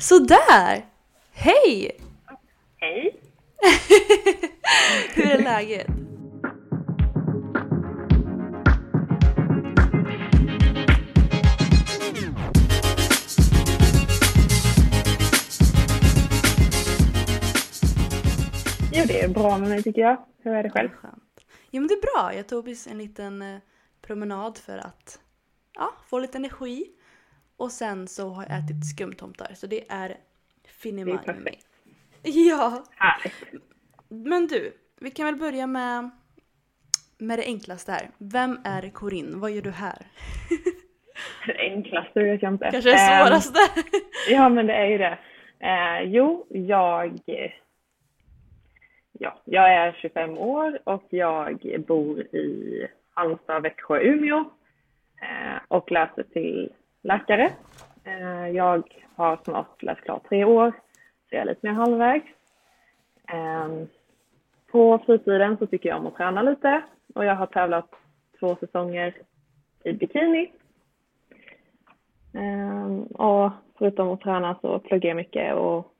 Sådär! Hej! Hej. Hur är läget? Jo, det är bra med mig tycker jag. Hur är det själv? Skönt. Jo men det är bra. Jag tog precis en liten eh, promenad för att ja, få lite energi. Och sen så har jag ätit skumtomtar så det är Det är finemang. perfekt. Ja, Härligt. men du. Vi kan väl börja med, med det enklaste här. Vem är Corinne? Vad gör du här? Det enklaste vet jag inte. Kanske det Ehm, svåraste. Ja, men det är ju det. Eh, jo, jag... Ja, jag är 25 år och jag bor i Halmstad, Växjö, Umeå eh, och läser till läkare. Eh, jag har snart läst klart tre år, så jag är lite mer halvvägs. Eh, på fritiden så tycker jag om att träna lite och jag har tävlat två säsonger i bikini. Ehm, och förutom att träna så pluggar jag mycket och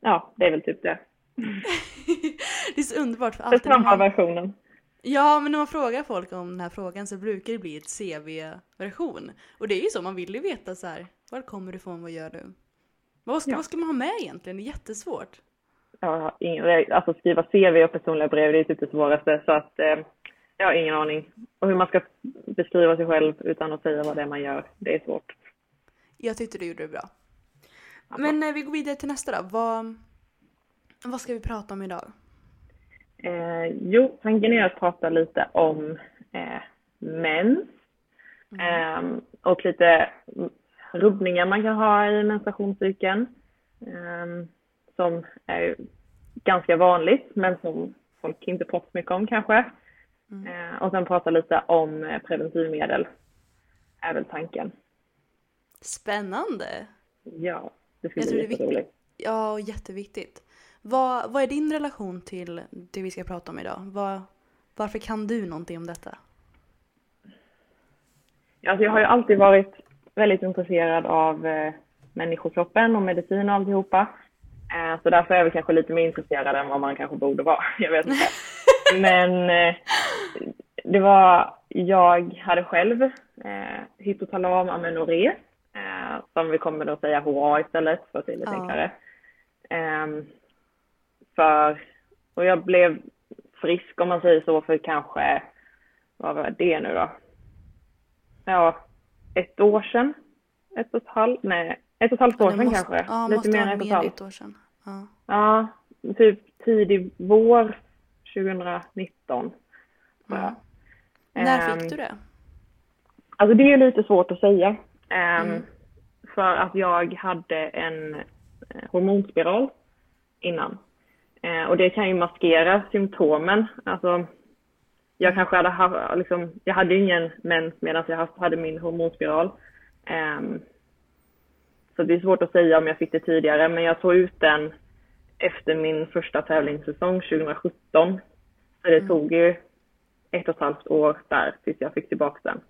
ja, det är väl typ det. det är så underbart för Den alltid när snabba versionen. Ja, men när man frågar folk om den här frågan så brukar det bli ett CV-version. Och det är ju så, man vill ju veta så här, var kommer du ifrån, vad gör du? Vad ska, Ja. vad ska man ha med egentligen? Det är jättesvårt. Har ingen, alltså skriva CV och personliga brev, det är typ det svåraste. Så att eh, jag har ingen aning. Och hur man ska beskriva sig själv utan att säga vad det är man gör, det är svårt. Jag tyckte du gjorde det bra. Men eh, vi går vidare till nästa då. Vad, vad ska vi prata om idag? Eh, jo, tanken är att prata lite om eh, mens. Ehm, och lite rubbningar man kan ha i menstruationscykeln. ehm, som är ganska vanligt men som folk inte pratar så mycket om kanske. Eh, och sen prata lite om eh, preventivmedel. Är väl tanken. Spännande! Ja, det skulle bli jätteroligt. Ja, jätteviktigt. Vad, vad är din relation till det vi ska prata om idag? Vad, varför kan du någonting om detta? Alltså jag har ju alltid varit väldigt intresserad av eh, människokroppen och medicin och alltihopa. Eh, så därför är väl kanske lite mer intresserad än vad man kanske borde vara. Jag vet inte. Men eh, det var, jag hade själv eh, hypotalam amenorré, eh, som vi kommer att säga HA istället för att det är lite Ja. enklare. Ehm, för, och jag blev frisk om man säger så för kanske, vad var det nu då? Ja, ett år sedan. Ett och ett halvt, nej, ett och ett halvt år sedan måste- kanske. Ja, Lite mer än ett och ett halvt. ett år sedan. Ja. Ja, typ tidig vår 2019. tror jag. Ja. När Ehm, fick du det? Alltså det är lite svårt att säga. Ehm, Mm. För att jag hade en eh, hormonspiral innan. Eh, och det kan ju maskera symptomen. Alltså, jag kanske hade haft, liksom, jag hade ingen mens medan jag hade min hormonspiral. Ehm, så det är svårt att säga om jag fick det tidigare, men jag tog ut den efter min första tävlingssäsong 2017. Så det tog ju ett och ett halvt år där tills jag fick tillbaka den.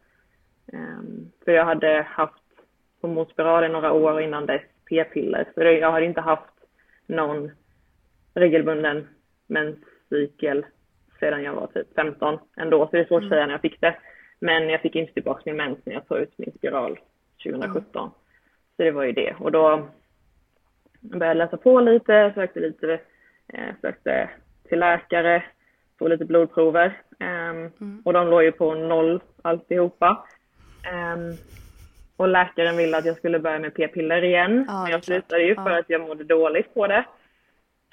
Ehm, för jag hade haft hormonspiral i några år innan dess, p-piller. Så jag hade inte haft någon regelbunden menscykel sedan jag var typ 15 ändå. Så det är svårt att säga när jag fick det. Men jag fick inte tillbaka min mens när jag tog ut min spiral 2017. Så det var ju det. Och då började jag läsa på lite, sökte lite, eh, sökte till läkare, tog lite blodprover. Ehm, Och de låg ju på noll alltihopa. Ehm, och läkaren ville att jag skulle börja med p-piller igen. Ja, men jag klart. slutade ju för Ja. att jag mådde dåligt på det.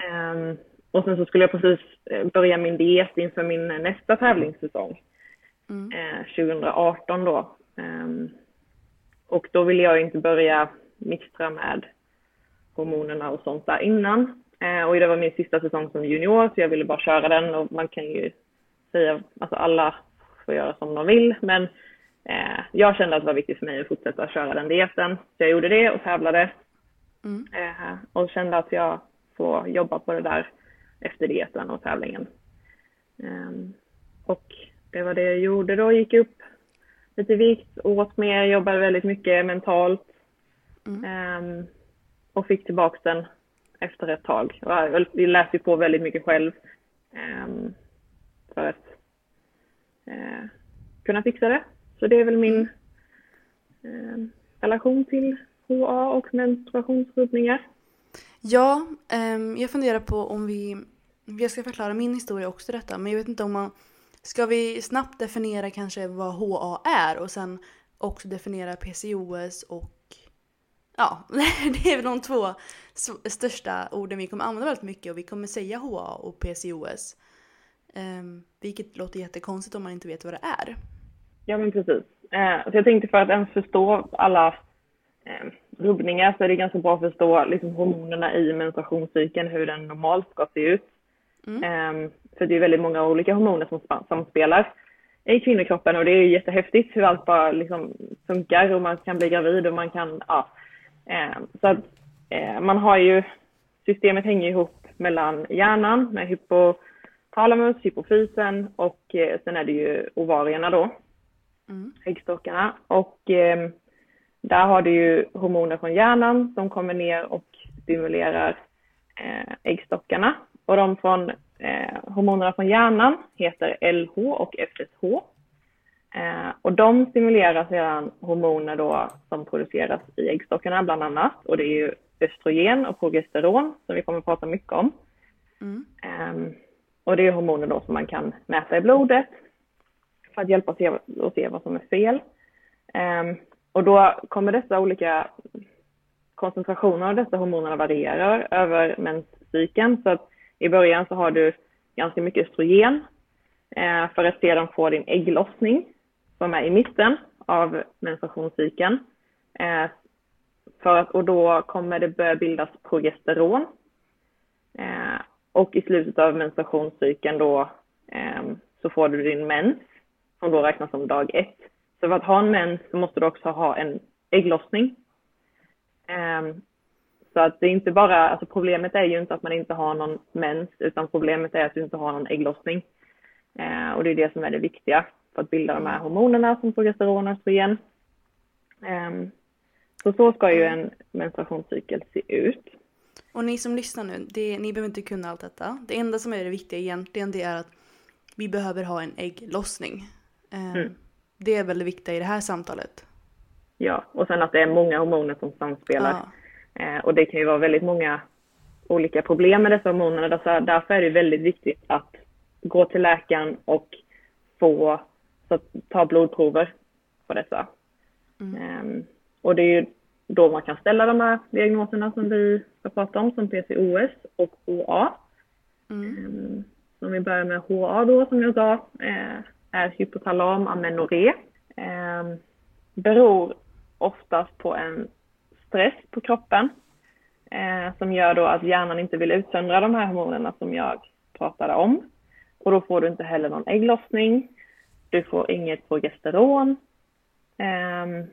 Ehm, och sen så skulle jag precis eh, börja min diet inför min nästa tävlingssäsong. Mm. Eh, 2018 då. Ehm, och då ville jag inte börja mixtra med hormonerna och sånt där innan. Eh, och det var min sista säsong som junior så jag ville bara köra den och man kan ju säga, alltså alla får göra som de vill men eh, jag kände att det var viktigt för mig att fortsätta köra den dieten. Så jag gjorde det och tävlade. Mm. Eh, och kände att jag får jobba på det där efter dieten och tävlingen. Um, och det var det jag gjorde då, gick upp lite vikt, åt mer, jobbade väldigt mycket mentalt. Mm. Um, och fick tillbaka den efter ett tag. Jag läste på väldigt mycket själv um, för att uh, kunna fixa det. Så det är väl min uh, relation till HA och menstruationsrubbningar. Ja, um, jag funderar på om vi, jag ska förklara min historia också detta, men jag vet inte om man, ska vi snabbt definiera kanske vad HA är och sen också definiera PCOS och ja, det är väl de två största orden vi kommer använda väldigt mycket och vi kommer säga HA och PCOS. Um, ehm, vilket låter jättekonstigt om man inte vet vad det är. Ja men precis. Eh, så jag tänkte för att ens förstå alla eh, rubbningar så är det ganska bra att förstå liksom, hormonerna i menstruationscykeln, hur den normalt ska se ut. Mm. Eh, för det är väldigt många olika hormoner som samspelar i kvinnokroppen och det är jättehäftigt hur allt bara liksom funkar och man kan bli gravid och man kan, ja. Eh, så att eh, man har ju, systemet hänger ihop mellan hjärnan med hypotalamus, hypofysen och eh, sen är det ju ovarierna då, mm. äggstockarna. Och eh, där har du ju hormoner från hjärnan som kommer ner och stimulerar eh, äggstockarna. Och de från eh, hormonerna från hjärnan heter LH och FSH. Eh, och de stimulerar sedan hormoner då som produceras i äggstockarna bland annat. Och det är ju östrogen och progesteron som vi kommer att prata mycket om. Mm. Eh, och det är hormoner då som man kan mäta i blodet för att hjälpa oss att se vad som är fel. Och då kommer dessa olika koncentrationer av dessa hormoner varierar över menscykeln. Så att i början så har du ganska mycket östrogen eh, för att sedan få din ägglossning som är i mitten av menstruationscykeln. Eh, för att, och då kommer det börja bildas progesteron. Eh, och i slutet av menstruationscykeln då eh, så får du din mens som då räknas som dag ett. Så för att ha en mens så måste du också ha en ägglossning. Um, så att det är inte bara, alltså problemet är ju inte att man inte har någon mens, utan problemet är att du inte har någon ägglossning. Uh, och det är det som är det viktiga för att bilda de här hormonerna som progesteron och östrogen. Um, så så ska ju en menstruationscykel se ut. Och ni som lyssnar nu, det, ni behöver inte kunna allt detta. Det enda som är det viktiga egentligen det är att vi behöver ha en ägglossning. Mm. Det är väl det viktiga i det här samtalet. Ja, och sen att det är många hormoner som samspelar. Ja. Eh, och det kan ju vara väldigt många olika problem med dessa hormoner. Därför, är det väldigt viktigt att gå till läkaren och få så ta blodprover på dessa. Mm. Eh, och det är ju då man kan ställa de här diagnoserna som vi ska prata om, som PCOS och HA. Mm. Eh, om vi börjar med HA då, som jag sa, eh, är hypotalamamenorré. Eh, beror oftast på en stress på kroppen eh, som gör då att hjärnan inte vill utsöndra de här hormonerna som jag pratade om. Och då får du inte heller någon ägglossning. Du får inget progesteron. Eh,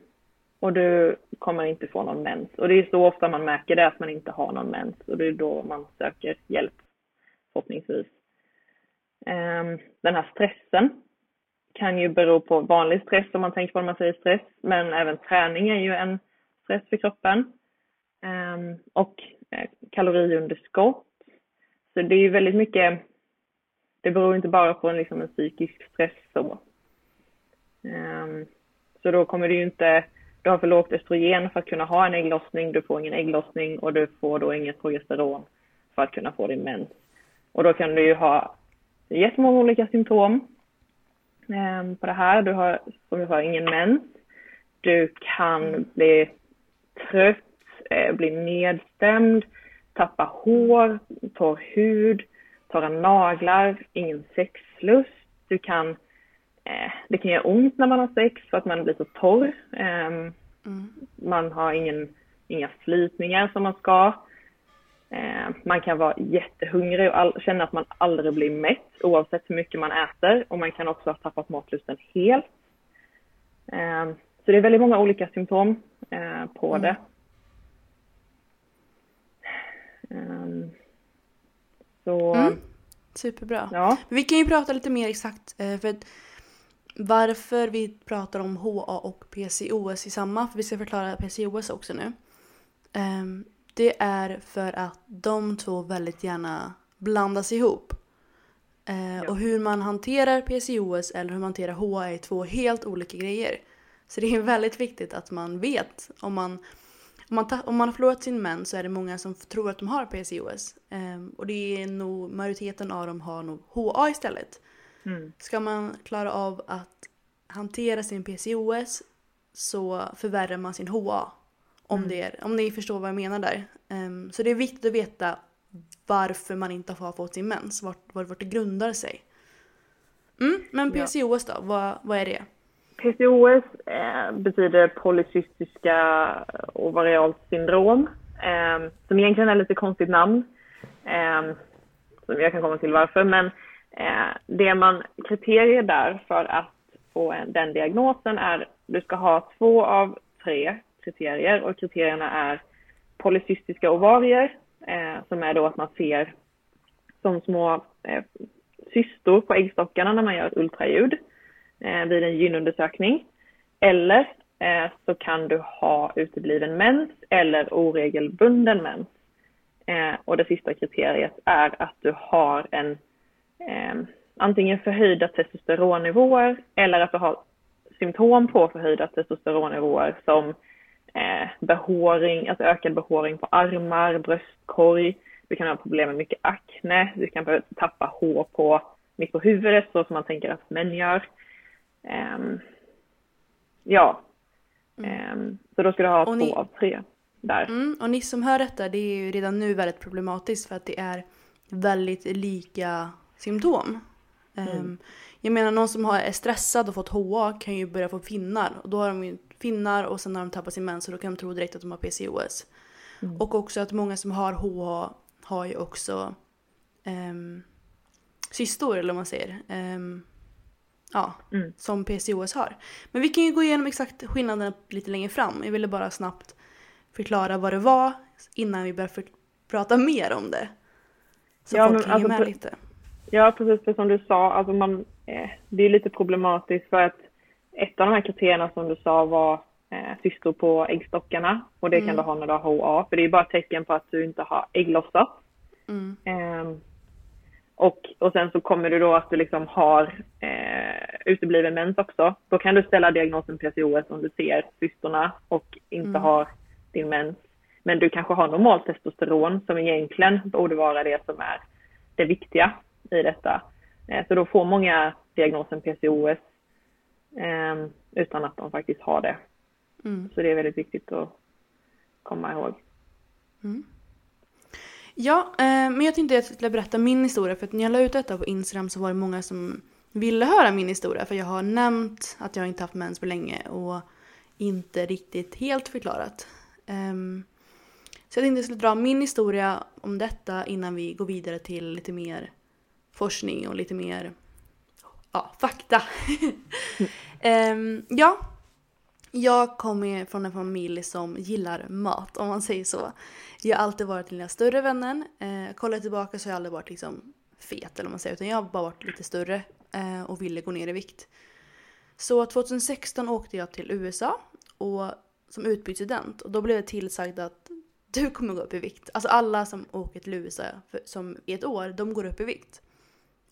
och du kommer inte få någon mens. Och det är så ofta man märker det, att man inte har någon mens. Och det är då man söker hjälp, förhoppningsvis. Ehm, den här stressen kan ju bero på vanlig stress om man tänker på när man säger stress, men även träning är ju en stress för kroppen. Ehm, och eh, kaloriunderskott. Så det är ju väldigt mycket, det beror inte bara på en, liksom en psykisk stress så. Ehm, så då kommer du ju inte, du har för lågt östrogen för att kunna ha en ägglossning, du får ingen ägglossning och du får då inget progesteron för att kunna få din mens. Och då kan du ju ha jättemånga olika symptom på det här. Du har, som jag sa, ingen mens. Du kan bli trött, eh, bli nedstämd, tappa hår, torr hud, torra naglar, ingen sexlust. Du kan, eh, det kan göra ont när man har sex för att man blir så torr. Ehm, mm. man har ingen, inga slitningar som man ska. Eh, man kan vara jättehungrig och all, känna att man aldrig blir mätt oavsett hur mycket man äter och man kan också ha tappat matlusten helt. Eh, så det är väldigt många olika symptom eh, på mm. det. Så... Mm. Superbra. Ja. Vi kan ju prata lite mer exakt för varför vi pratar om HA och PCOS i samma, för vi ska förklara PCOS också nu. Det är för att de två väldigt gärna blandas ihop. Uh, ja. Och hur man hanterar PCOS eller hur man hanterar HA är två helt olika grejer. Så det är väldigt viktigt att man vet om man om man, om man har förlorat sin mens så är det många som tror att de har PCOS. Ehm, och det är nog, majoriteten av dem har nog HA istället. Mm. Ska man klara av att hantera sin PCOS så förvärrar man sin HA. Om, mm. det är, om ni förstår vad jag menar där. Um, så det är viktigt att veta varför man inte har fått sin mens, vart, vart, vart det grundar sig. Mm, men PCOS då, vad, vad är det? PCOS eh, betyder polycystiska ovarialt syndrom, eh, som egentligen är lite konstigt namn, eh, som jag kan komma till varför, men eh, det man, kriterier där för att få en, den diagnosen är du ska ha två av tre kriterier och kriterierna är polycystiska ovarier, eh, som är då att man ser som små eh, cystor på äggstockarna när man gör ett ultraljud eh, vid en gynundersökning. Eller eh, så kan du ha utebliven mens eller oregelbunden mens. Eh, och det sista kriteriet är att du har en eh, antingen förhöjda testosteronnivåer eller att du har symptom på förhöjda testosteronnivåer som eh, behåring, alltså ökad behåring på armar, bröstkorg. Du kan ha problem med mycket akne, du kan behöva tappa hår på, mitt på huvudet så som man tänker att män gör. Um, ja. Mm. Um, så då ska du ha och två ni... av tre där. Mm, och ni som hör detta, det är ju redan nu väldigt problematiskt för att det är väldigt lika symptom. Mm. Um, jag menar någon som är stressad och fått HA kan ju börja få finnar och då har de ju finnar och sen har de tappat sin mens och då kan de tro direkt att de har PCOS. Mm. Och också att många som har HA har ju också um, cystor eller vad man säger. Um, ja, mm. som PCOS har. Men vi kan ju gå igenom exakt skillnaderna lite längre fram. Jag ville bara snabbt förklara vad det var innan vi börjar prata mer om det. Så ja, folk hänger alltså, med lite. Ja, precis för som du sa, alltså man, eh, det är lite problematiskt för att ett av de här kriterierna som du sa var eh, cystor på äggstockarna och det mm. kan du ha när du har HA, för det är bara tecken på att du inte har ägglossat. Mm. Eh, och, och sen så kommer du då att du liksom har eh, utebliven mens också. Då kan du ställa diagnosen PCOS om du ser cystorna och inte mm. har din mens. Men du kanske har normalt testosteron som egentligen borde vara det som är det viktiga i detta. Eh, så då får många diagnosen PCOS eh, utan att de faktiskt har det. Mm. Så det är väldigt viktigt att komma ihåg. Mm. Ja, eh, men jag tänkte att jag skulle berätta min historia för att när jag la ut detta på Instagram så var det många som ville höra min historia för jag har nämnt att jag inte haft mens på länge och inte riktigt helt förklarat. Um, så jag tänkte att jag skulle dra min historia om detta innan vi går vidare till lite mer forskning och lite mer ja, fakta. um, ja, jag kommer från en familj som gillar mat om man säger så. Jag har alltid varit den lilla större vännen. Eh, kollar tillbaka så har jag aldrig varit liksom fet eller vad man säger utan jag har bara varit lite större eh, och ville gå ner i vikt. Så 2016 åkte jag till USA och som utbytesstudent och då blev jag tillsagd att du kommer gå upp i vikt. Alltså alla som åker till USA för, som i ett år, de går upp i vikt.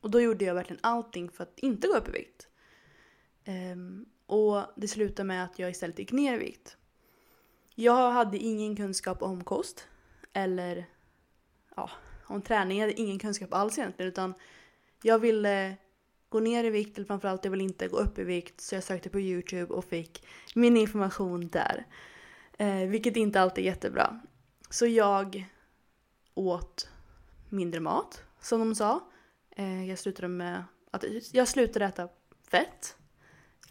Och då gjorde jag verkligen allting för att inte gå upp i vikt. Um, och det slutade med att jag istället gick ner i vikt. Jag hade ingen kunskap om kost eller ja, om träning. Jag hade ingen kunskap alls egentligen utan jag ville gå ner i vikt eller framförallt jag ville inte gå upp i vikt så jag sökte på Youtube och fick min information där. Eh, vilket inte alltid är jättebra. Så jag åt mindre mat som de sa. Eh, jag slutade med att jag slutade äta fett.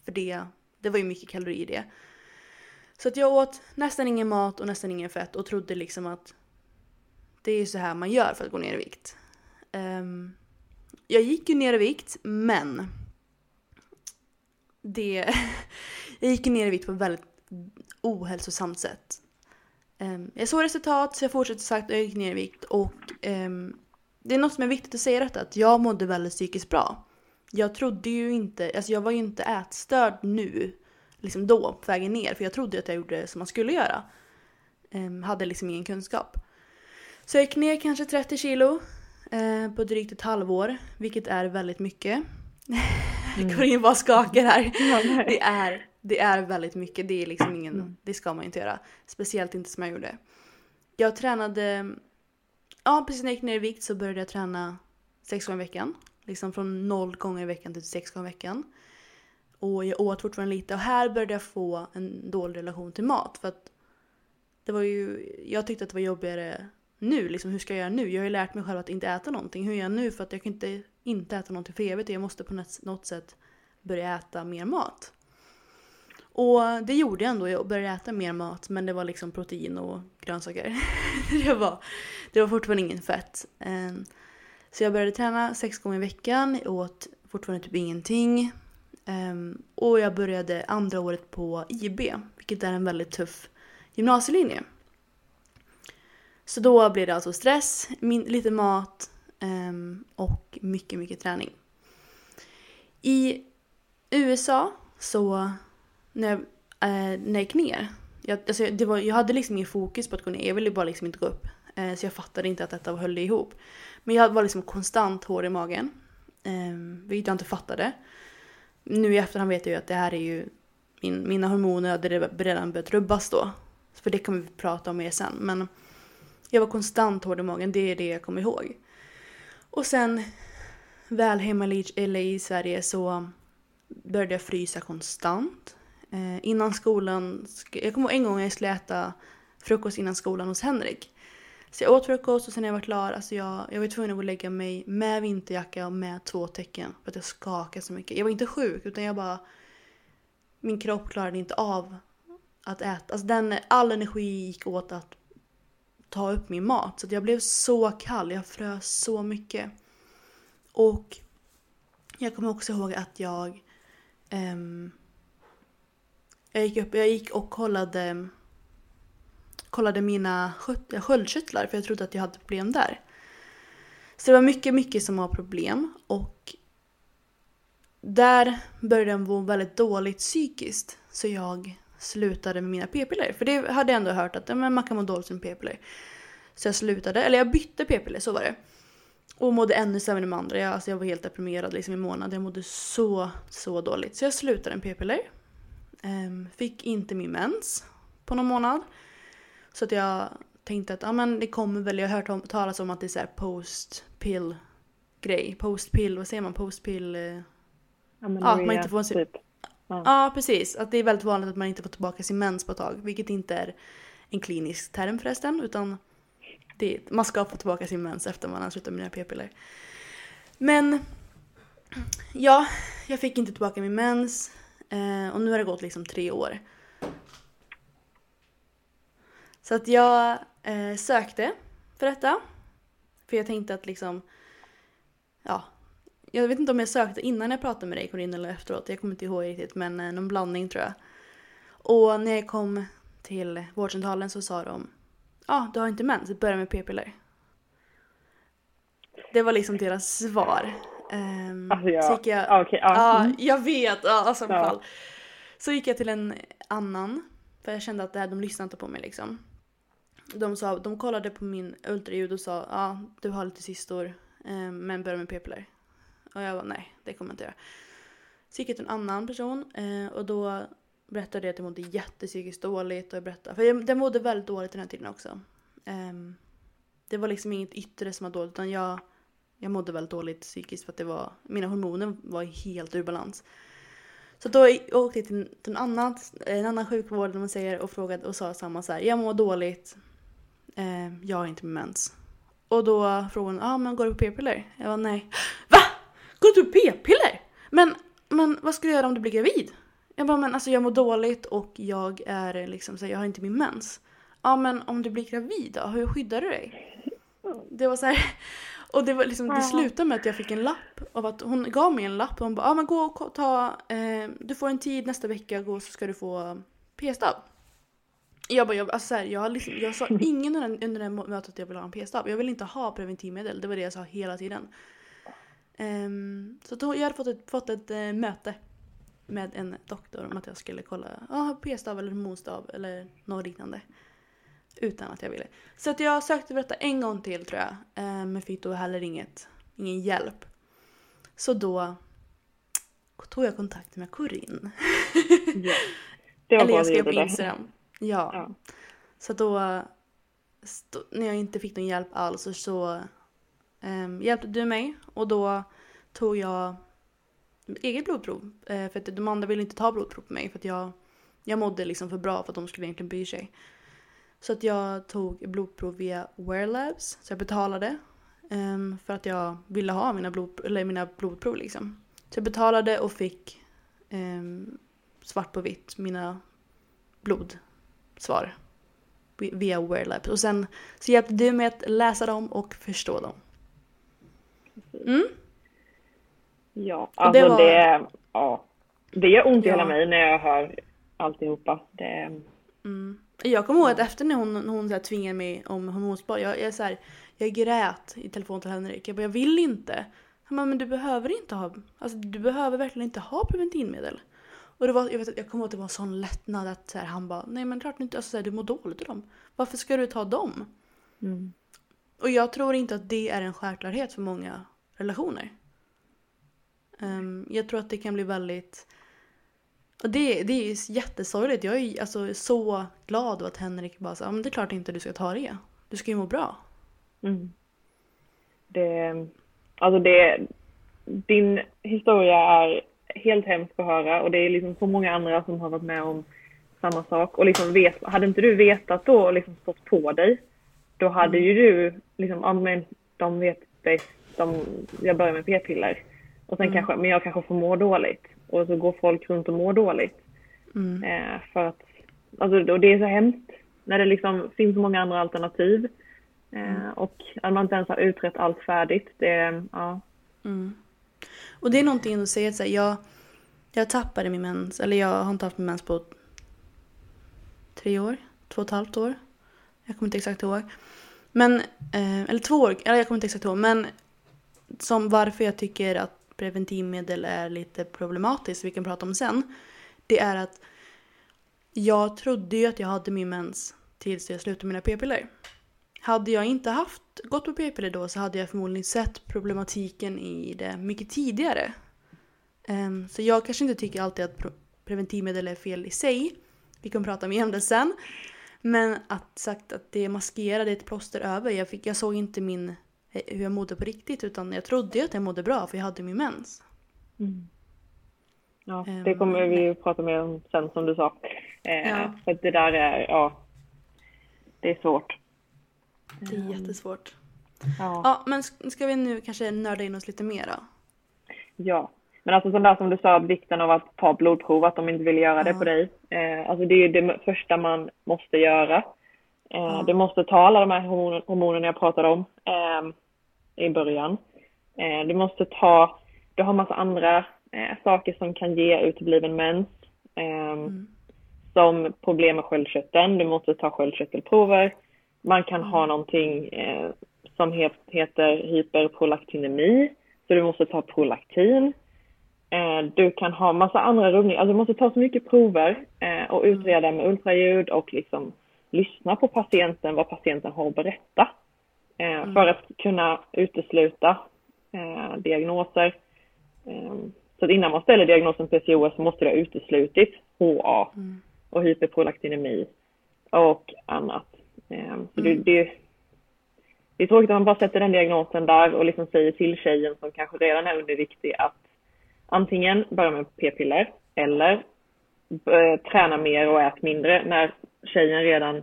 För det, det var ju mycket kalorier i det. Så att jag åt nästan ingen mat och nästan ingen fett och trodde liksom att det är så här man gör för att gå ner i vikt. Um, jag gick ju ner i vikt men det, jag gick ner i vikt på ett väldigt ohälsosamt sätt. Um, jag såg resultat så jag fortsatte sagt och jag gick ner i vikt och um, det är något som är viktigt att säga detta att jag mådde väldigt psykiskt bra. Jag trodde ju inte, alltså jag var ju inte ätstörd nu, liksom då på vägen ner för jag trodde att jag gjorde som man skulle göra. Um, hade liksom ingen kunskap. Så jag gick ner kanske 30 kilo eh, på drygt ett halvår, vilket är väldigt mycket. Mm. Corinne bara skakar här. det, är, det är väldigt mycket, det är liksom ingen, mm. det ska man inte göra. Speciellt inte som jag gjorde. Jag tränade, ja precis när jag gick ner i vikt så började jag träna sex gånger i veckan. Liksom från noll gånger i veckan till sex gånger i veckan. Och jag åt fortfarande lite och här började jag få en dålig relation till mat. För att det var ju, jag tyckte att det var jobbigare nu. Liksom, hur ska jag göra nu? Jag har ju lärt mig själv att inte äta någonting. Hur gör jag nu? För att jag kan inte inte äta någonting för evigt. Jag måste på något sätt börja äta mer mat. Och det gjorde jag ändå. Jag började äta mer mat men det var liksom protein och grönsaker. det, var, det var fortfarande ingen fett. Ehm, så jag började träna sex gånger i veckan. Jag åt fortfarande typ ingenting. Ehm, och jag började andra året på IB, vilket är en väldigt tuff gymnasielinje. Så då blev det alltså stress, min, lite mat um, och mycket, mycket träning. I USA så när jag, eh, när jag gick ner, jag, alltså det var, jag hade liksom ingen fokus på att gå ner, jag ville bara liksom inte gå upp. Eh, så jag fattade inte att detta höll ihop. Men jag var liksom konstant hård i magen. Eh, vilket jag inte fattade. Nu i efterhand vet jag ju att det här är ju min, mina hormoner hade redan börjat rubbas då. För det kan vi prata om mer sen. Men jag var konstant hård i magen, det är det jag kommer ihåg. Och sen väl hemma eller i Sverige så började jag frysa konstant. Eh, innan skolan, jag kommer ihåg en gång jag skulle äta frukost innan skolan hos Henrik. Så jag åt frukost och sen när jag var klar, alltså jag, jag var tvungen att gå och lägga mig med vinterjacka och med två tecken för att jag skakade så mycket. Jag var inte sjuk utan jag bara... Min kropp klarade inte av att äta. Alltså den, all energi gick åt att ta upp min mat. Så jag blev så kall, jag frös så mycket. Och jag kommer också ihåg att jag... Um, jag, gick upp, jag gick och kollade, kollade mina sköldkörtlar för jag trodde att jag hade problem där. Så det var mycket, mycket som var problem och där började jag må väldigt dåligt psykiskt. Så jag slutade med mina p-piller. För det hade jag ändå hört att men man kan må dåligt med p-piller. Så jag slutade, eller jag bytte p-piller, så var det. Och mådde ännu sämre med andra. Jag, alltså jag var helt deprimerad liksom i månad. Jag mådde så, så dåligt. Så jag slutade med p-piller. Um, fick inte min mens på någon månad. Så att jag tänkte att ja, men det kommer väl, jag har hört om, talas om att det är så post-pill grej. Post-pill, vad säger man? Post-pill... Eh, ja, man inte får sin, typ. Ja. ja. precis. Att det är väldigt vanligt att man inte får tillbaka sin mens på ett tag. Vilket inte är en klinisk term förresten. Utan det, man ska få tillbaka sin mens efter man har slutat med mina p-piller. Men ja, jag fick inte tillbaka min mens. Eh, och nu har det gått liksom tre år. Så att jag eh, sökte för detta. För jag tänkte att liksom, ja, jag vet inte om jag sökte innan jag pratade med dig Corinne eller efteråt. Jag kommer inte ihåg riktigt men eh, någon blandning tror jag. Och när jag kom till vårdcentralen så sa de Ja, ah, du har inte mens, börja med p-piller. Det var liksom deras svar. Um, alltså jag, så jag, okay, ja. ah, jag vet, ja, alltså, ja. Fall. Så gick jag till en annan, för jag kände att det här, de lyssnade inte på mig liksom. De, sa, de kollade på min ultraljud och sa ja, ah, du har lite cystor, um, men börja med p-piller. Och jag var nej, det kommer jag inte göra. Så gick jag till en annan person eh, och då berättade jag att jag mådde jättepsykiskt dåligt och jag berättade, för jag, jag mådde väldigt dåligt den här tiden också. Um, det var liksom inget yttre som var dåligt utan jag, jag mådde väldigt dåligt psykiskt för att det var, mina hormoner var helt ur balans. Så då åkte jag till, en, annan, en annan sjukvård man säger, och frågade och sa samma så här, jag mår dåligt, eh, jag har inte mens. Och då frågade hon, ja ah, men går du på p-piller? Jag var nej. Va? Går du på p-piller? Men, men vad ska du göra om du blir gravid? Jag bara, men alltså jag mår dåligt och jag är liksom så här, jag har inte min mens. Ja men om du blir gravid då, hur skyddar du dig? Det var så här, och det var liksom, det slutade med att jag fick en lapp av att hon gav mig en lapp och hon bara, ja men gå och ta, eh, du får en tid nästa vecka, gå så ska du få p-stav. Jag bara, jag, alltså så här, jag, har liksom, jag sa ingen under, den- under det mötet att jag vill ha en p-stav. Jag vill inte ha preventivmedel, det var det jag sa hela tiden. Ehm, så då, jag hade fått ett, fått ett eh, möte med en doktor om att jag skulle kolla ah, p-stav eller hormonstav eller något liknande. Utan att jag ville. Så att jag sökte för detta en gång till tror jag. Eh, men fick då heller inget, ingen hjälp. Så då tog jag kontakt med Corinne. Var Eller jag skrev på. Instagram. Ja. Ja. Så då, när jag inte fick någon hjälp alls så, ehm, hjälpte du mig och då tog jag eget blodprov. Eh, för att de andra ville inte ta blodprov på mig för att jag, jag mådde liksom för bra för att de skulle egentligen bry sig. Så att jag tog blodprov via Wear Labs, så jag betalade ehm, för att jag ville ha mina, blod, eller mina blodprov liksom. Så jag betalade och fick ehm, svart på vitt mina blodsvar vi- via Wear Labs. Och sen så hjälpte du mig att läsa dem och förstå dem. Mm? Ja, alltså det det, var- ja. Det gör ont i Ja. hela mig när jag hör alltihopa. Det, Mm. Jag kommer ihåg att efter när hon, hon så här tvingade mig om hormonspar, jag, jag, är så här, jag grät i telefon till Henrik. Jag bara, jag vill inte. Han bara, men du behöver inte ha, alltså du behöver verkligen inte ha preventivmedel. Och det var, jag, vet, jag kommer ihåg att det var en sån lättnad att så här, han bara, nej men klart inte, alltså, så här, du mår dåligt av dem. Varför ska du ta dem? mm. Och jag tror inte att det är en självklarhet för många relationer. Ehm, jag tror att det kan bli väldigt... Det, det är ju jättesorgligt. Jag är alltså så glad att Henrik bara sa, "Ja, men det är klart inte du ska ta det. Du ska ju må bra. Mm. Det, alltså det, din historia är helt hemsk att höra och det är liksom så många andra som har varit med om samma sak. Och liksom vet, hade inte du vetat då och liksom stått på dig, då hade ju du liksom, ja men de vet bäst, de, jag börjar med p-piller. Och sen kanske, men jag kanske får må dåligt. Och så går folk runt och mår dåligt. Mm. Eh, för att, alltså, och det är så hemskt när det liksom finns så många andra alternativ. Eh, och att man inte ens har utrett allt färdigt. Det, ja. Mm. Och det är någonting att säga att så här, jag, jag tappade min mens, eller jag har inte haft min mens på tre år, två och ett halvt år. Jag kommer inte exakt ihåg. Men, eh, eller två år, eller jag kommer inte exakt ihåg. Men som varför jag tycker att preventivmedel är lite problematiskt, vi kan prata om sen. Det är att jag trodde ju att jag hade min mens tills jag slutade mina p-piller. Hade jag inte haft, gått på p-piller då så hade jag förmodligen sett problematiken i det mycket tidigare. Um, så jag kanske inte tycker alltid att preventivmedel är fel i sig. Vi kan prata mer om det sen. Men att sagt att det maskerade det är ett plåster över. Jag, fick, jag såg inte min, hur jag mådde på riktigt utan jag trodde ju att jag mådde bra för jag hade min mens. Ja, Ehm, det kommer vi ju prata mer om sen som du sa. Eh, Ja. För det där är, ja, det är svårt. Det är jättesvårt. Ja. Ja, men sk- ska vi nu kanske nörda in oss lite mer då? ja. Men alltså sånt där som du sa, vikten av att ta blodprov, att de inte vill göra det Ja. på dig. Eh, alltså det är ju det första man måste göra. Ja. Du måste ta alla de här hormon- hormonerna jag pratade om eh, i början. Eh, du måste ta, du har massa andra eh, saker som kan ge utebliven mens. Eh, Som problem med sköldkörteln, du måste ta sköldkörtelprover. Man kan ha någonting eh, som het, heter hyperprolaktinemi, så du måste ta prolaktin. Du kan ha massa andra rubbningar, alltså du måste ta så mycket prover och utreda med ultraljud och liksom lyssna på patienten, vad patienten har att berätta. Eh, För att kunna utesluta eh, diagnoser. Eh, så att innan man ställer diagnosen PCOS så måste det ha uteslutit HA och hyperprolaktinemi och annat. Eh, Så det, det, det är tråkigt att man bara sätter den diagnosen där och liksom säger till tjejen som kanske redan är underviktig att antingen börja med p-piller eller träna mer och ät mindre när tjejen redan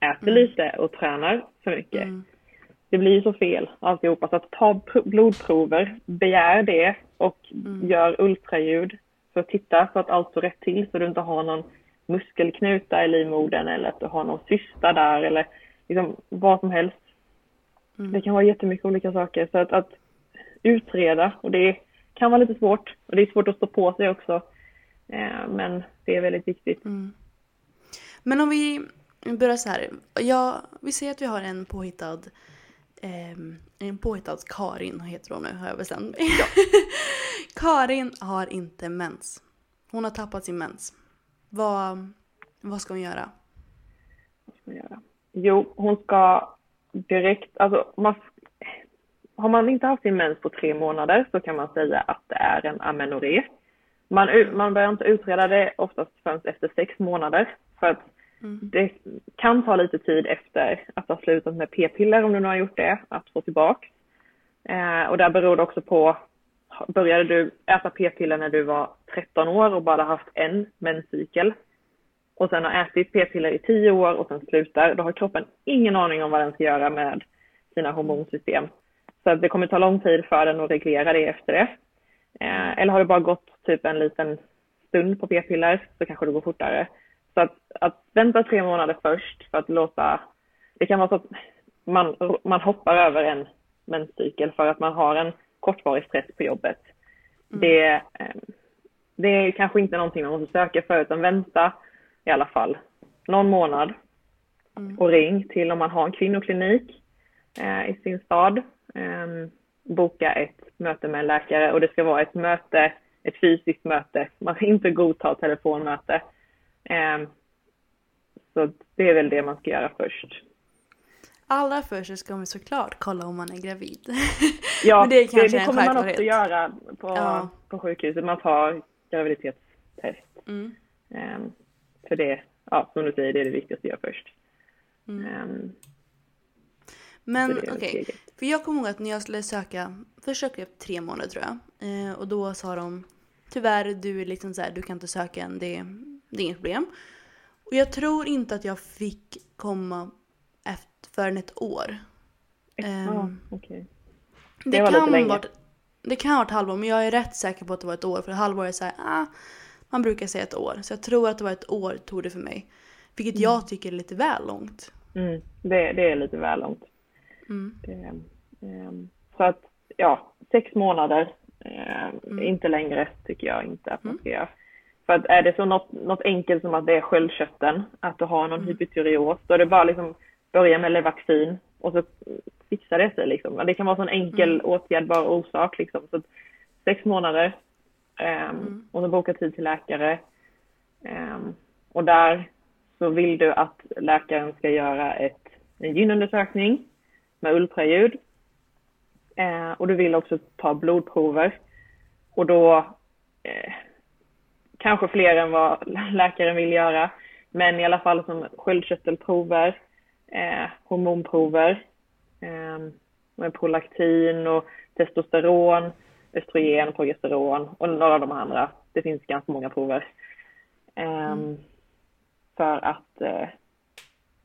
äter lite och tränar för mycket. Mm. Det blir ju så fel alltihopa. Så att ta pr- blodprover, begär det och gör ultraljud för för att titta så att allt står rätt till så du inte har någon muskelknuta i livmodern eller att du har någon cysta där eller liksom vad som helst. Mm. Det kan vara jättemycket olika saker. Så att, att utreda och det kan vara lite svårt och det är svårt att stå på sig också. Eh, men det är väldigt viktigt. Mm. Men om vi börjar så här. Ja, vi säger att vi har en påhittad eh, en påhittad Karin heter hon nu har jag bestämt ja. Karin har inte mens. Hon har tappat sin mens. Vad, vad ska hon göra? Vad ska hon göra? Jo, hon ska direkt, alltså man, har man inte haft sin mens på tre månader så kan man säga att det är en amenorré. Man, man börjar inte utreda det oftast förrän efter sex månader för att mm. det kan ta lite tid efter att ha slutat med p-piller om du nu har gjort det, att få tillbaka. Eh, och där beror det också på, började du äta p-piller när du var 13 år och bara haft en menscykel och sen har ätit p-piller i 10 år och sen slutar, då har kroppen ingen aning om vad den ska göra med sina hormonsystem. Så det kommer ta lång tid för den att reglera det efter det. Eh, eller har det bara gått typ en liten stund på p-piller så kanske det går fortare. Så att, att vänta tre månader först för att låta, det kan vara så att man, man hoppar över en menscykel för att man har en kortvarig stress på jobbet. Mm. Det, eh, det är kanske inte någonting man måste söka för utan vänta i alla fall någon månad mm. och ring till om man har en kvinnoklinik eh, i sin stad. Eh, boka ett möte med en läkare och det ska vara ett möte, ett fysiskt möte. Man ska inte godta telefonmöte. Eh, så det är väl det man ska göra först. Allra först ska man såklart kolla om man är gravid. Ja, det, det, det kommer man också göra på, ja. på sjukhuset. Man tar graviditetstest. Mm. Um, för det, ja, som du säger, det är det viktigaste att göra först. Mm. Um, men okej, okay. för jag kommer ihåg att när jag skulle söka, först sökte jag tre månader tror jag. Och då sa de, tyvärr du är liksom så här, du kan inte söka än, det, det är inget problem. Och jag tror inte att jag fick komma efter, förrän ett år. Eh, ah, okay. det, det kan lite varit, det kan ha varit halvår, men jag är rätt säker på att det var ett år. För halvår är så här, ah, man brukar säga ett år. Så jag tror att det var ett år tog det för mig. Vilket mm. jag tycker är lite väl långt. Mm, det, det är lite väl långt. Mm. Det, um, så att ja, sex månader, um, inte längre tycker jag inte att man mm. ska göra. För att är det så något, något enkelt som att det är sköldkörteln, att du har någon mm. hypotyreos, då är det bara liksom börja med Levaxin och så fixar det sig liksom. Det kan vara en enkel mm. åtgärdbar orsak liksom. Så sex månader um, och så boka tid till läkare. Um, och där så vill du att läkaren ska göra ett, en gynundersökning med ultraljud. Eh, och du vill också ta blodprover. Och då eh, kanske fler än vad läkaren vill göra. Men i alla fall som sköldkörtelprover, eh, hormonprover eh, med prolaktin och testosteron, östrogen, progesteron och några av de andra. Det finns ganska många prover. Eh, mm. För att eh,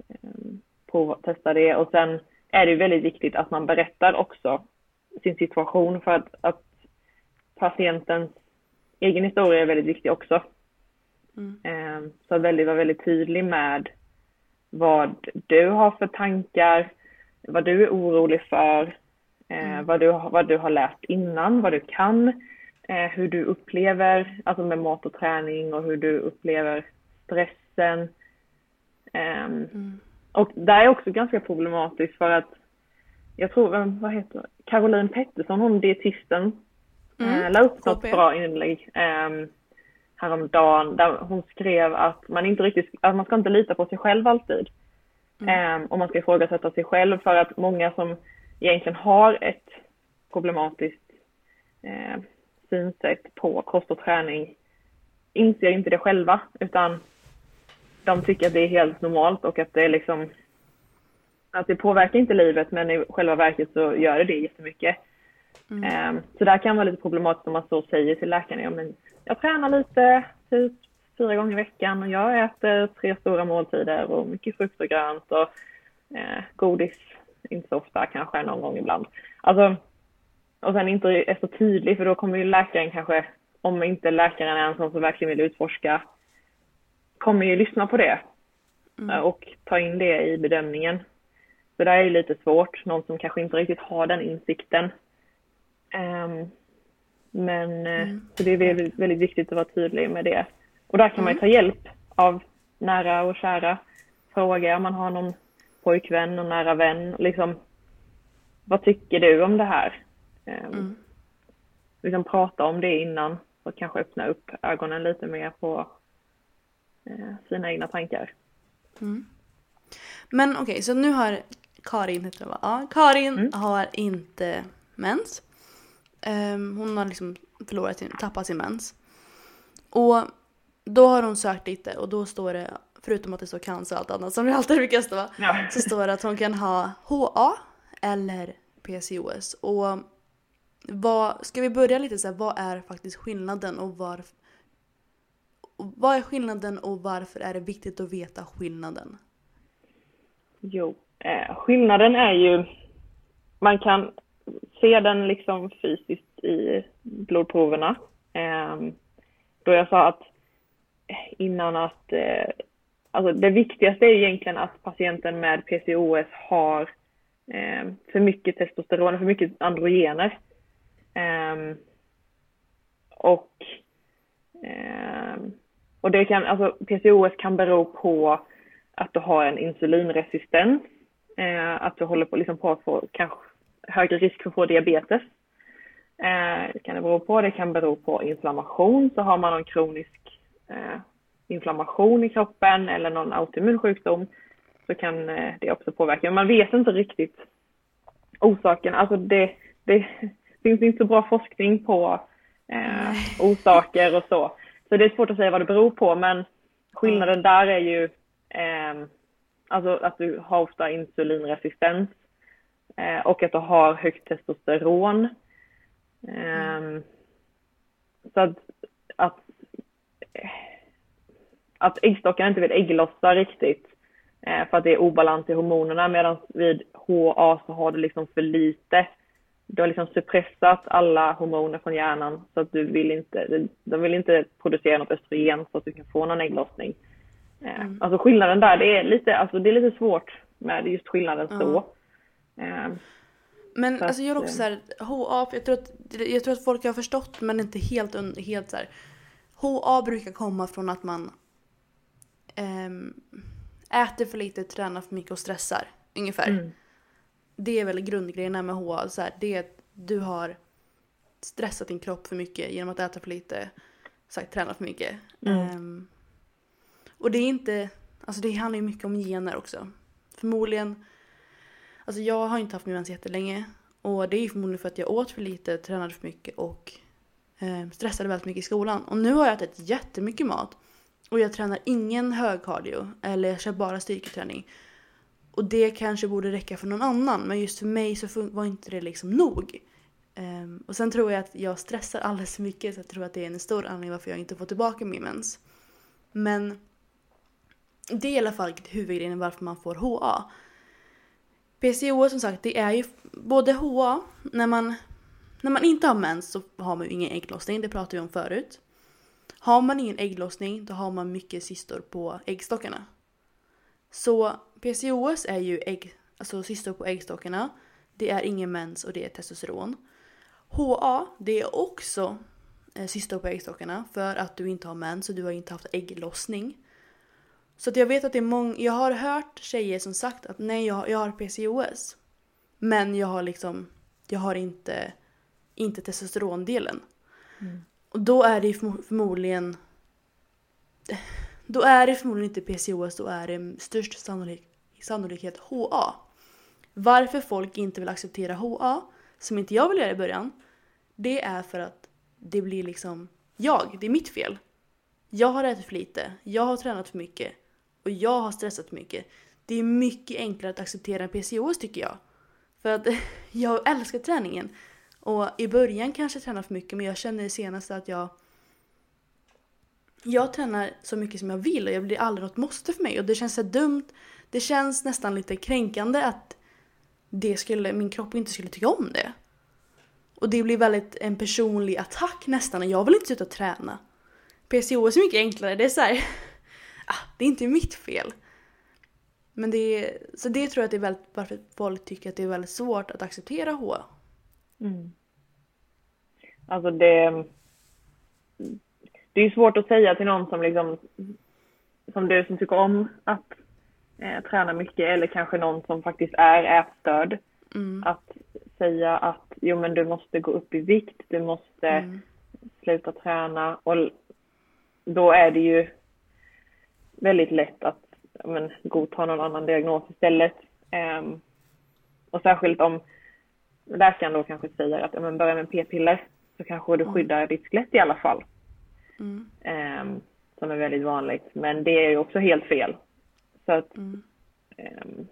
ehm, prova, testa det och sen är det väldigt viktigt att man berättar också sin situation för att, att patientens egen historia är väldigt viktig också. Mm. Ehm, så att väldigt, vara väldigt tydlig med vad du har för tankar, vad du är orolig för, eh, mm. vad, du, vad du har läst innan, vad du kan, eh, hur du upplever, alltså med mat och träning och hur du upplever stressen. Ehm, mm. Och det är också ganska problematiskt för att jag tror, vad heter Caroline Pettersson, hon dietisten, mm. äh, la upp något bra inlägg ähm, häromdagen där hon skrev att man inte riktigt, att man ska inte lita på sig själv alltid. Mm. Ähm, och man ska ifrågasätta sig själv för att många som egentligen har ett problematiskt äh, synsätt på kost och träning inser inte det själva utan de tycker att det är helt normalt och att det är liksom att det påverkar inte livet men i själva verket så gör det det jättemycket. Mm. Ehm, så där kan vara lite problematiskt om man så säger till läkaren, ja men jag tränar lite, typ fyra gånger i veckan och jag äter tre stora måltider och mycket frukt och grönt och eh, godis, inte så ofta, kanske någon gång ibland. Alltså, och sen inte är så tydlig för då kommer ju läkaren kanske om inte läkaren är en sån som verkligen vill utforska, kommer ju lyssna på det eh, och ta in det i bedömningen. Så det är ju lite svårt, någon som kanske inte riktigt har den insikten. Ehm, men eh, så det är väldigt, väldigt viktigt att vara tydlig med det. Och där kan man ju ta hjälp av nära och kära. Fråga om man har någon pojkvän och nära vän. Liksom, vad tycker du om det här? Ehm, Liksom prata om det innan och kanske öppna upp ögonen lite mer på eh, sina egna tankar. Men okej, så nu har Karin, heter det va? Ja, Karin har inte mens. Ehm, hon har liksom förlorat sin, tappat sin mens. Och då har hon sökt lite och då står det, förutom att det står cancer och allt annat som det alltid brukar stå, Ja. så står det att hon kan ha HA eller PCOS. Och vad, ska vi börja lite så här, vad är faktiskt skillnaden och varför? Vad är skillnaden och varför är det viktigt att veta skillnaden? Jo, eh, skillnaden är ju, man kan ser den liksom fysiskt i blodproverna. Eh, då jag sa att eh, innan att, eh, alltså det viktigaste är egentligen att patienten med PCOS har eh, för mycket testosteron, för mycket androgener. Eh, och ehm, och det kan, alltså PCOS kan bero på att du har en insulinresistens, eh, att du håller på, liksom på att få kanske högre risk för att få diabetes. Eh, det kan det bero på. Det kan bero på inflammation, så har man någon kronisk eh, inflammation i kroppen eller någon autoimmun sjukdom så kan eh, det också påverka. Men man vet inte riktigt orsaken. Alltså det, det finns inte så bra forskning på eh, orsaker och så. Så det är svårt att säga vad det beror på men skillnaden där är ju eh, alltså att du har ofta insulinresistens och att du har högt testosteron. Eh, Så att, att, att äggstockarna inte vill ägglossa riktigt eh, för att det är obalans i hormonerna medan vid HA så har du liksom för lite du har liksom suppressat alla hormoner från hjärnan så att du vill inte, de vill inte producera något östrogen så att du kan få någon ägglossning. Eh, Alltså skillnaden där, det är lite, alltså det är lite svårt med just skillnaden så. Eh, Men Så alltså jag att, också såhär, HA, jag tror, att, jag tror att folk har förstått men inte helt, helt så här. HA brukar komma från att man ehm, äter för lite, tränar för mycket och stressar. Ungefär. Det är väl grundgrejerna med HA. Så här, det är att du har stressat din kropp för mycket genom att äta för lite, sagt, träna för mycket. Ehm, och det är inte, alltså det handlar ju mycket om gener också. Förmodligen Alltså jag har inte haft min mens jättelänge. Och det är ju förmodligen för att jag åt för lite, tränade för mycket och eh, stressade väldigt mycket i skolan. Och nu har jag ätit jättemycket mat. Och jag tränar ingen hög cardio. Eller jag kör bara styrketräning. Och det kanske borde räcka för någon annan. Men just för mig så var inte det liksom nog. Um, och sen tror jag att jag stressar alldeles för mycket. Så jag tror att det är en stor anledning varför jag inte får tillbaka min mens. Men det är i alla fall huvudgrejen varför man får HA. PCOS som sagt, det är ju både HA, när man, när man inte har mens så har man ju ingen ägglossning, det pratade vi om förut. Har man ingen ägglossning då har man mycket cystor på äggstockarna. Så PCOS är ju ägg, alltså cystor på äggstockarna, det är ingen mens och det är testosteron. HA, det är också eh, cystor på äggstockarna för att du inte har mens och du har inte haft ägglossning. Så att jag vet att det är många, jag har hört tjejer som sagt att nej jag, jag har PCOS. Men jag har liksom, jag har inte, inte testosterondelen. Och då är det förmodligen, då är det förmodligen inte PCOS, då är det störst sannolik, sannolikhet HA. Varför folk inte vill acceptera HA, som inte jag vill göra i början, det är för att det blir liksom jag, det är mitt fel. Jag har ätit för lite, jag har tränat för mycket och jag har stressat mycket. Det är mycket enklare att acceptera en PCOS tycker jag. För att jag älskar träningen. Och i början kanske jag tränar för mycket men jag känner det senaste att jag jag tränar så mycket som jag vill och jag blir aldrig något måste för mig och det känns så dumt. Det känns nästan lite kränkande att det skulle, min kropp inte skulle tycka om det. Och det blir väldigt en personlig attack nästan och jag vill inte sluta träna. PCOS är mycket enklare, det är så här, ah, det är inte mitt fel. Men det är, så det tror jag att det är väldigt, varför folk tycker att det är väldigt svårt att acceptera HA. Mm. Alltså det, det är svårt att säga till någon som liksom, som du som tycker om att eh, träna mycket eller kanske någon som faktiskt är ätstörd. Mm. Att säga att jo men du måste gå upp i vikt, du måste mm. sluta träna och då är det ju väldigt lätt att men, godta någon annan diagnos istället. Um, och särskilt om läkaren då kanske säger att men, börja med p-piller så kanske du mm. skyddar ditt skelett i alla fall. Mm. Um, som är väldigt vanligt. Men det är ju också helt fel. Så att mm. um,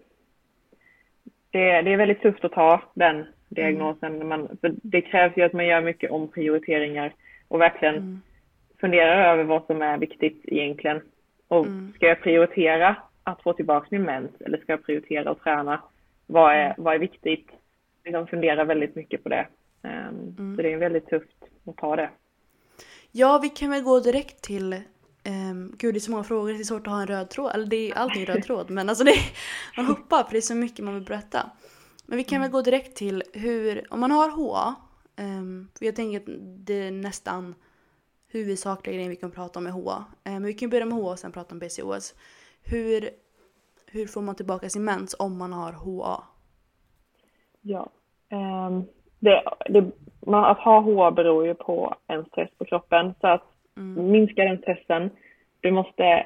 det, det, är väldigt tufft att ta den diagnosen. Mm. Man, för det krävs ju att man gör mycket omprioriteringar och verkligen mm. funderar över vad som är viktigt egentligen. Och mm. ska jag prioritera att få tillbaka min mens eller ska jag prioritera att träna? Vad är, mm. vad är viktigt? Liksom fundera väldigt mycket på det. Um, mm. Så det är väldigt tufft att ta det. Ja, vi kan väl gå direkt till Um, gud det är så många frågor, det är svårt att ha en röd tråd. Eller det är alltid en röd tråd men alltså det, man hoppar för det är så mycket man vill berätta. Men vi kan mm. väl gå direkt till hur, om man har HA, um, ehm, jag tänker att det är nästan huvudsakliga grejen vi kan prata om med HA. Um, men vi kan börja med HA och sen prata om PCOS. Hur, hur får man tillbaka sin mens om man har HA? Ja, um, det, det, man, att ha HA beror ju på en stress på kroppen. Så att mm. minska den stressen, du måste,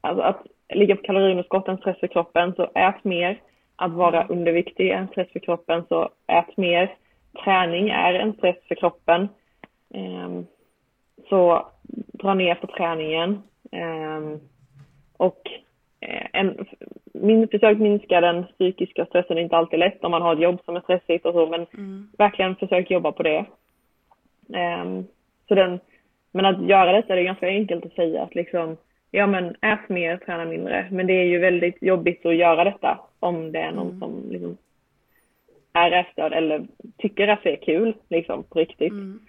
alltså att ligga på kaloriunderskott är en stress för kroppen, så ät mer. Att vara mm. underviktig är en stress för kroppen, så ät mer. Träning är en stress för kroppen. Um, så dra ner på träningen. Um, och eh, en, min, försök minska den psykiska stressen det är inte alltid lätt om man har ett jobb som är stressigt och så, men mm. verkligen försök jobba på det. Um, så den, men att göra detta det är ganska enkelt att säga att liksom, ja men ät mer, träna mindre. Men det är ju väldigt jobbigt att göra detta om det är någon mm. som liksom är ätstörd eller tycker att det är kul liksom på riktigt. Mm.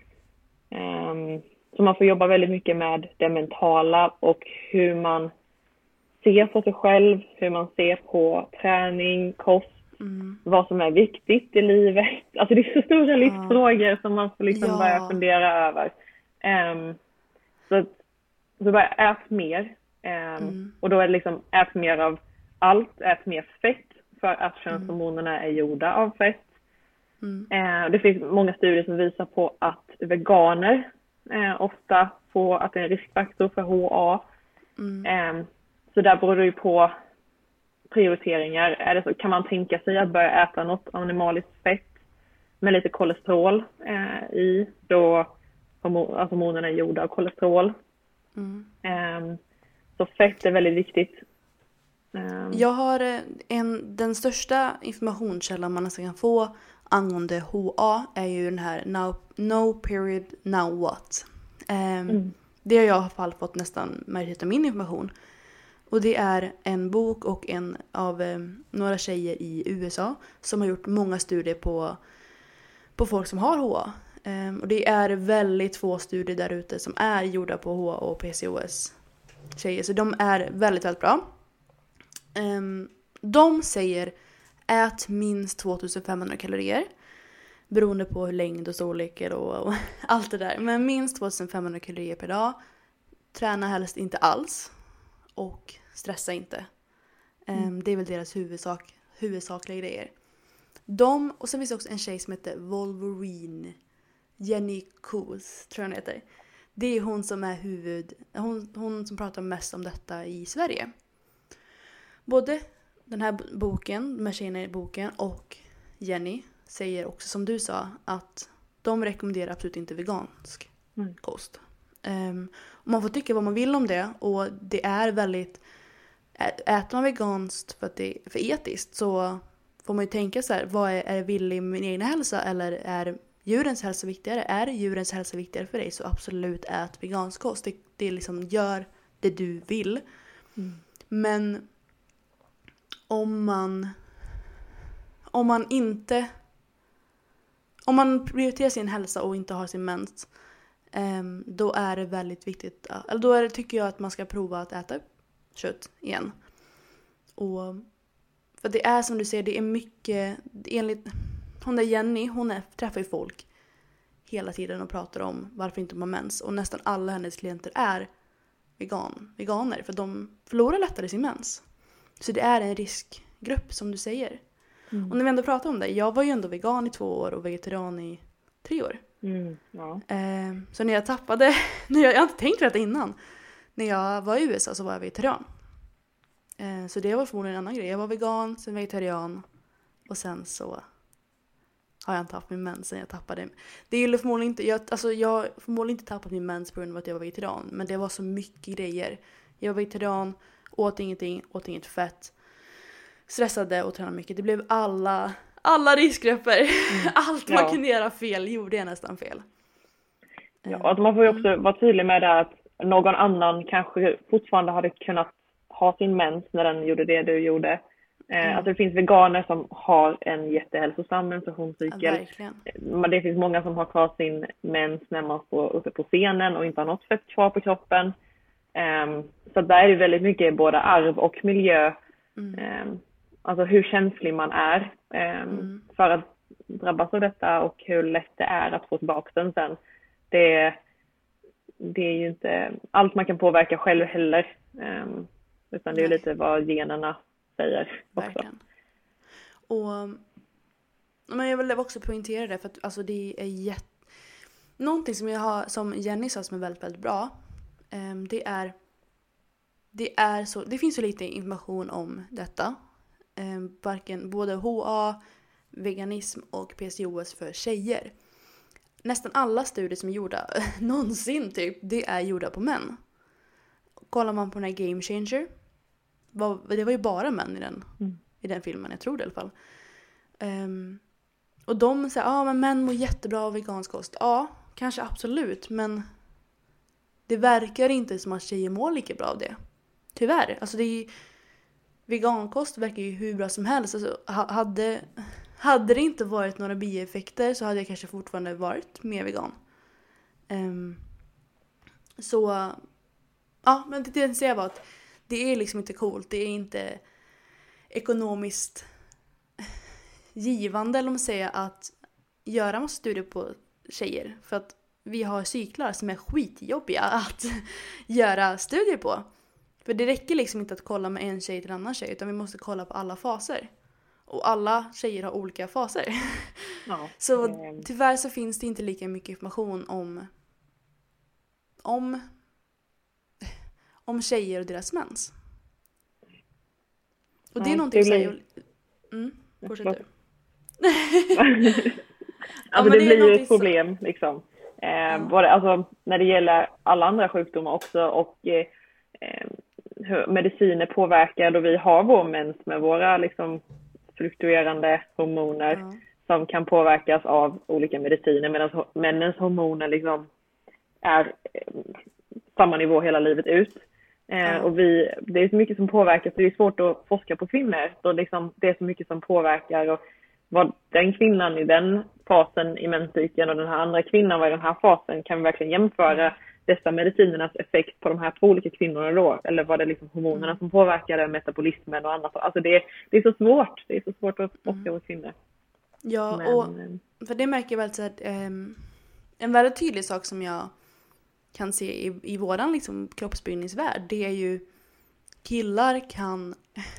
Um, så man får jobba väldigt mycket med det mentala och hur man ser på sig själv, hur man ser på träning, kost, mm. vad som är viktigt i livet. Alltså det är så stora livsfrågor som man får liksom ja. börja fundera över. Um, så, så bara ät mer. Um, mm. Och då är det liksom ät mer av allt, ät mer fett för att könshormonerna är gjorda av fett. Mm. Uh, det finns många studier som visar på att veganer uh, ofta får att det är en riskfaktor för HA. Mm. Um, så där beror det ju på prioriteringar. Är det så, kan man tänka sig att börja äta något animaliskt fett med lite kolesterol eh, i, då alltså hormonerna är gjorda av kolesterol. Mm. Um, så fett är väldigt viktigt. Um, jag har eh, en, den största informationskällan man nästan kan få angående HA är ju den här now, No period now what. Um, mm. Det har jag i alla fall fått nästan majoriteten av min information. Och det är en bok och en av eh, några tjejer i USA som har gjort många studier på, på folk som har HA. Um, och det är väldigt få studier där ute som är gjorda på HA och PCOS tjejer. Så de är väldigt, väldigt bra. Um, de säger ät minst 2500 kalorier. Beroende på hur längd och storlekar och, och allt det där. Men minst 2500 kalorier per dag. Träna helst inte alls. Och stressa inte. Um, mm. Det är väl deras huvudsak, huvudsakliga grejer. De, och sen finns det också en tjej som heter Wolverine Jenny Kos, tror jag hon heter. Det är hon som är huvud... Hon, hon som pratar mest om detta i Sverige. Både den här boken, de här tjejerna i boken och Jenny säger också som du sa att de rekommenderar absolut inte vegansk mm. kost. Um, man får tycka vad man vill om det och det är väldigt... Äter man veganskt för att det är för etiskt så får man ju tänka så här, vad är, är det villig med min egen hälsa eller är djurens hälsa viktigare. Är djurens hälsa viktigare för dig så absolut ät vegansk kost. Det, det liksom gör det du vill. Mm. Men om man om man inte om man prioriterar sin hälsa och inte har sin mens, ehm, då är det väldigt viktigt, eller då är det, tycker jag att man ska prova att äta kött igen. Och för det är som du säger, det är mycket, enligt hon där Jenny, hon är, träffar ju folk hela tiden och pratar om varför inte de har mens. Och nästan alla hennes klienter är vegan, veganer för de förlorar lättare sin mens. Så det är en riskgrupp som du säger. Mm. Och när vi ändå pratar om det, jag var ju ändå vegan i två år och vegetarian i tre år. Mm, ja. eh, så när jag tappade, när jag, jag har inte tänkt på detta innan, när jag var i USA så var jag vegetarian. Eh, så det var förmodligen en annan grej. Jag var vegan, sen vegetarian och sen så har jag inte haft min mens sen jag tappade. Det är förmodligen inte, jag, alltså jag har förmodligen inte tappat min mens på grund av att jag var vegetarian. Men det var så mycket grejer. Jag var vegetarian, åt ingenting, åt inget fett. Stressade och tränade mycket. Det blev alla, alla riskgrupper. Mm. Allt man ja. kunde göra fel gjorde jag nästan fel. Ja, att man får ju också vara tydlig med det att någon annan kanske fortfarande hade kunnat ha sin mens när den gjorde det du gjorde. Eh, mm. Alltså det finns veganer som har en jättehälsosam menstruationscykel. Ja, det finns många som har kvar sin mens när man står uppe på scenen och inte har något fett kvar på kroppen. Um, så där är det väldigt mycket både arv och miljö. Mm. Um, alltså hur känslig man är um, mm. för att drabbas av detta och hur lätt det är att få tillbaka den sen. Det, det är ju inte allt man kan påverka själv heller. utan det är lite vad generna säger också. Verkligen. Och men jag vill också poängtera det för att alltså det är jätte... Någonting som jag har, som Jenny sa som är väldigt, väldigt bra. Um, det är... Det är så, det finns så lite information om detta. Um, varken, både HA, veganism och PCOS för tjejer. Nästan alla studier som är gjorda, någonsin typ, det är gjorda på män. Kollar man på den här Game Changer var, det var ju bara män i den, mm. i den filmen, jag tror det i alla fall. Um, och de säger ja ah, men män mår jättebra av vegansk kost. Ja, kanske absolut men det verkar inte som att tjejer mår lika bra av det. Tyvärr. Alltså det är, vegankost verkar ju hur bra som helst. Alltså, hade, hade det inte varit några bieffekter så hade jag kanske fortfarande varit mer vegan. Um, så ja, men det jag säga var att det är liksom inte coolt. Det är inte ekonomiskt givande, eller man säger, att göra massa studier på tjejer. För att vi har cyklar som är skitjobbiga att göra studier på. För det räcker liksom inte att kolla med en tjej till en annan tjej utan vi måste kolla på alla faser. Och alla tjejer har olika faser. Ja, så tyvärr så finns det inte lika mycket information om, om om tjejer och deras mens. Och det är någonting som. Mm, fortsätt du. det, det blir ju ett problem som... liksom. Eh, både, alltså, när det gäller alla andra sjukdomar också och eh, eh hur mediciner påverkar då vi har vår mens med våra liksom, fluktuerande hormoner ja. som kan påverkas av olika mediciner medan männens hormoner liksom är eh, samma nivå hela livet ut. Eh, och vi, det är så mycket som påverkar så det är svårt att forska på kvinnor. Så liksom, det är så mycket som påverkar och vad den kvinnan i den fasen i menscykeln och den här andra kvinnan var i den här fasen kan vi verkligen jämföra dessa medicinernas effekt på de här två olika kvinnorna då? Eller var det liksom hormonerna som påverkade metabolismen och annat? Alltså det, det är så svårt. Det är så svårt att forska mm. hos kvinnor. Ja, Men, och eh, för det märker jag väl så att um, en väldigt tydlig sak som jag kan se i, i våran liksom kroppsbyggningsvärld det är ju killar kan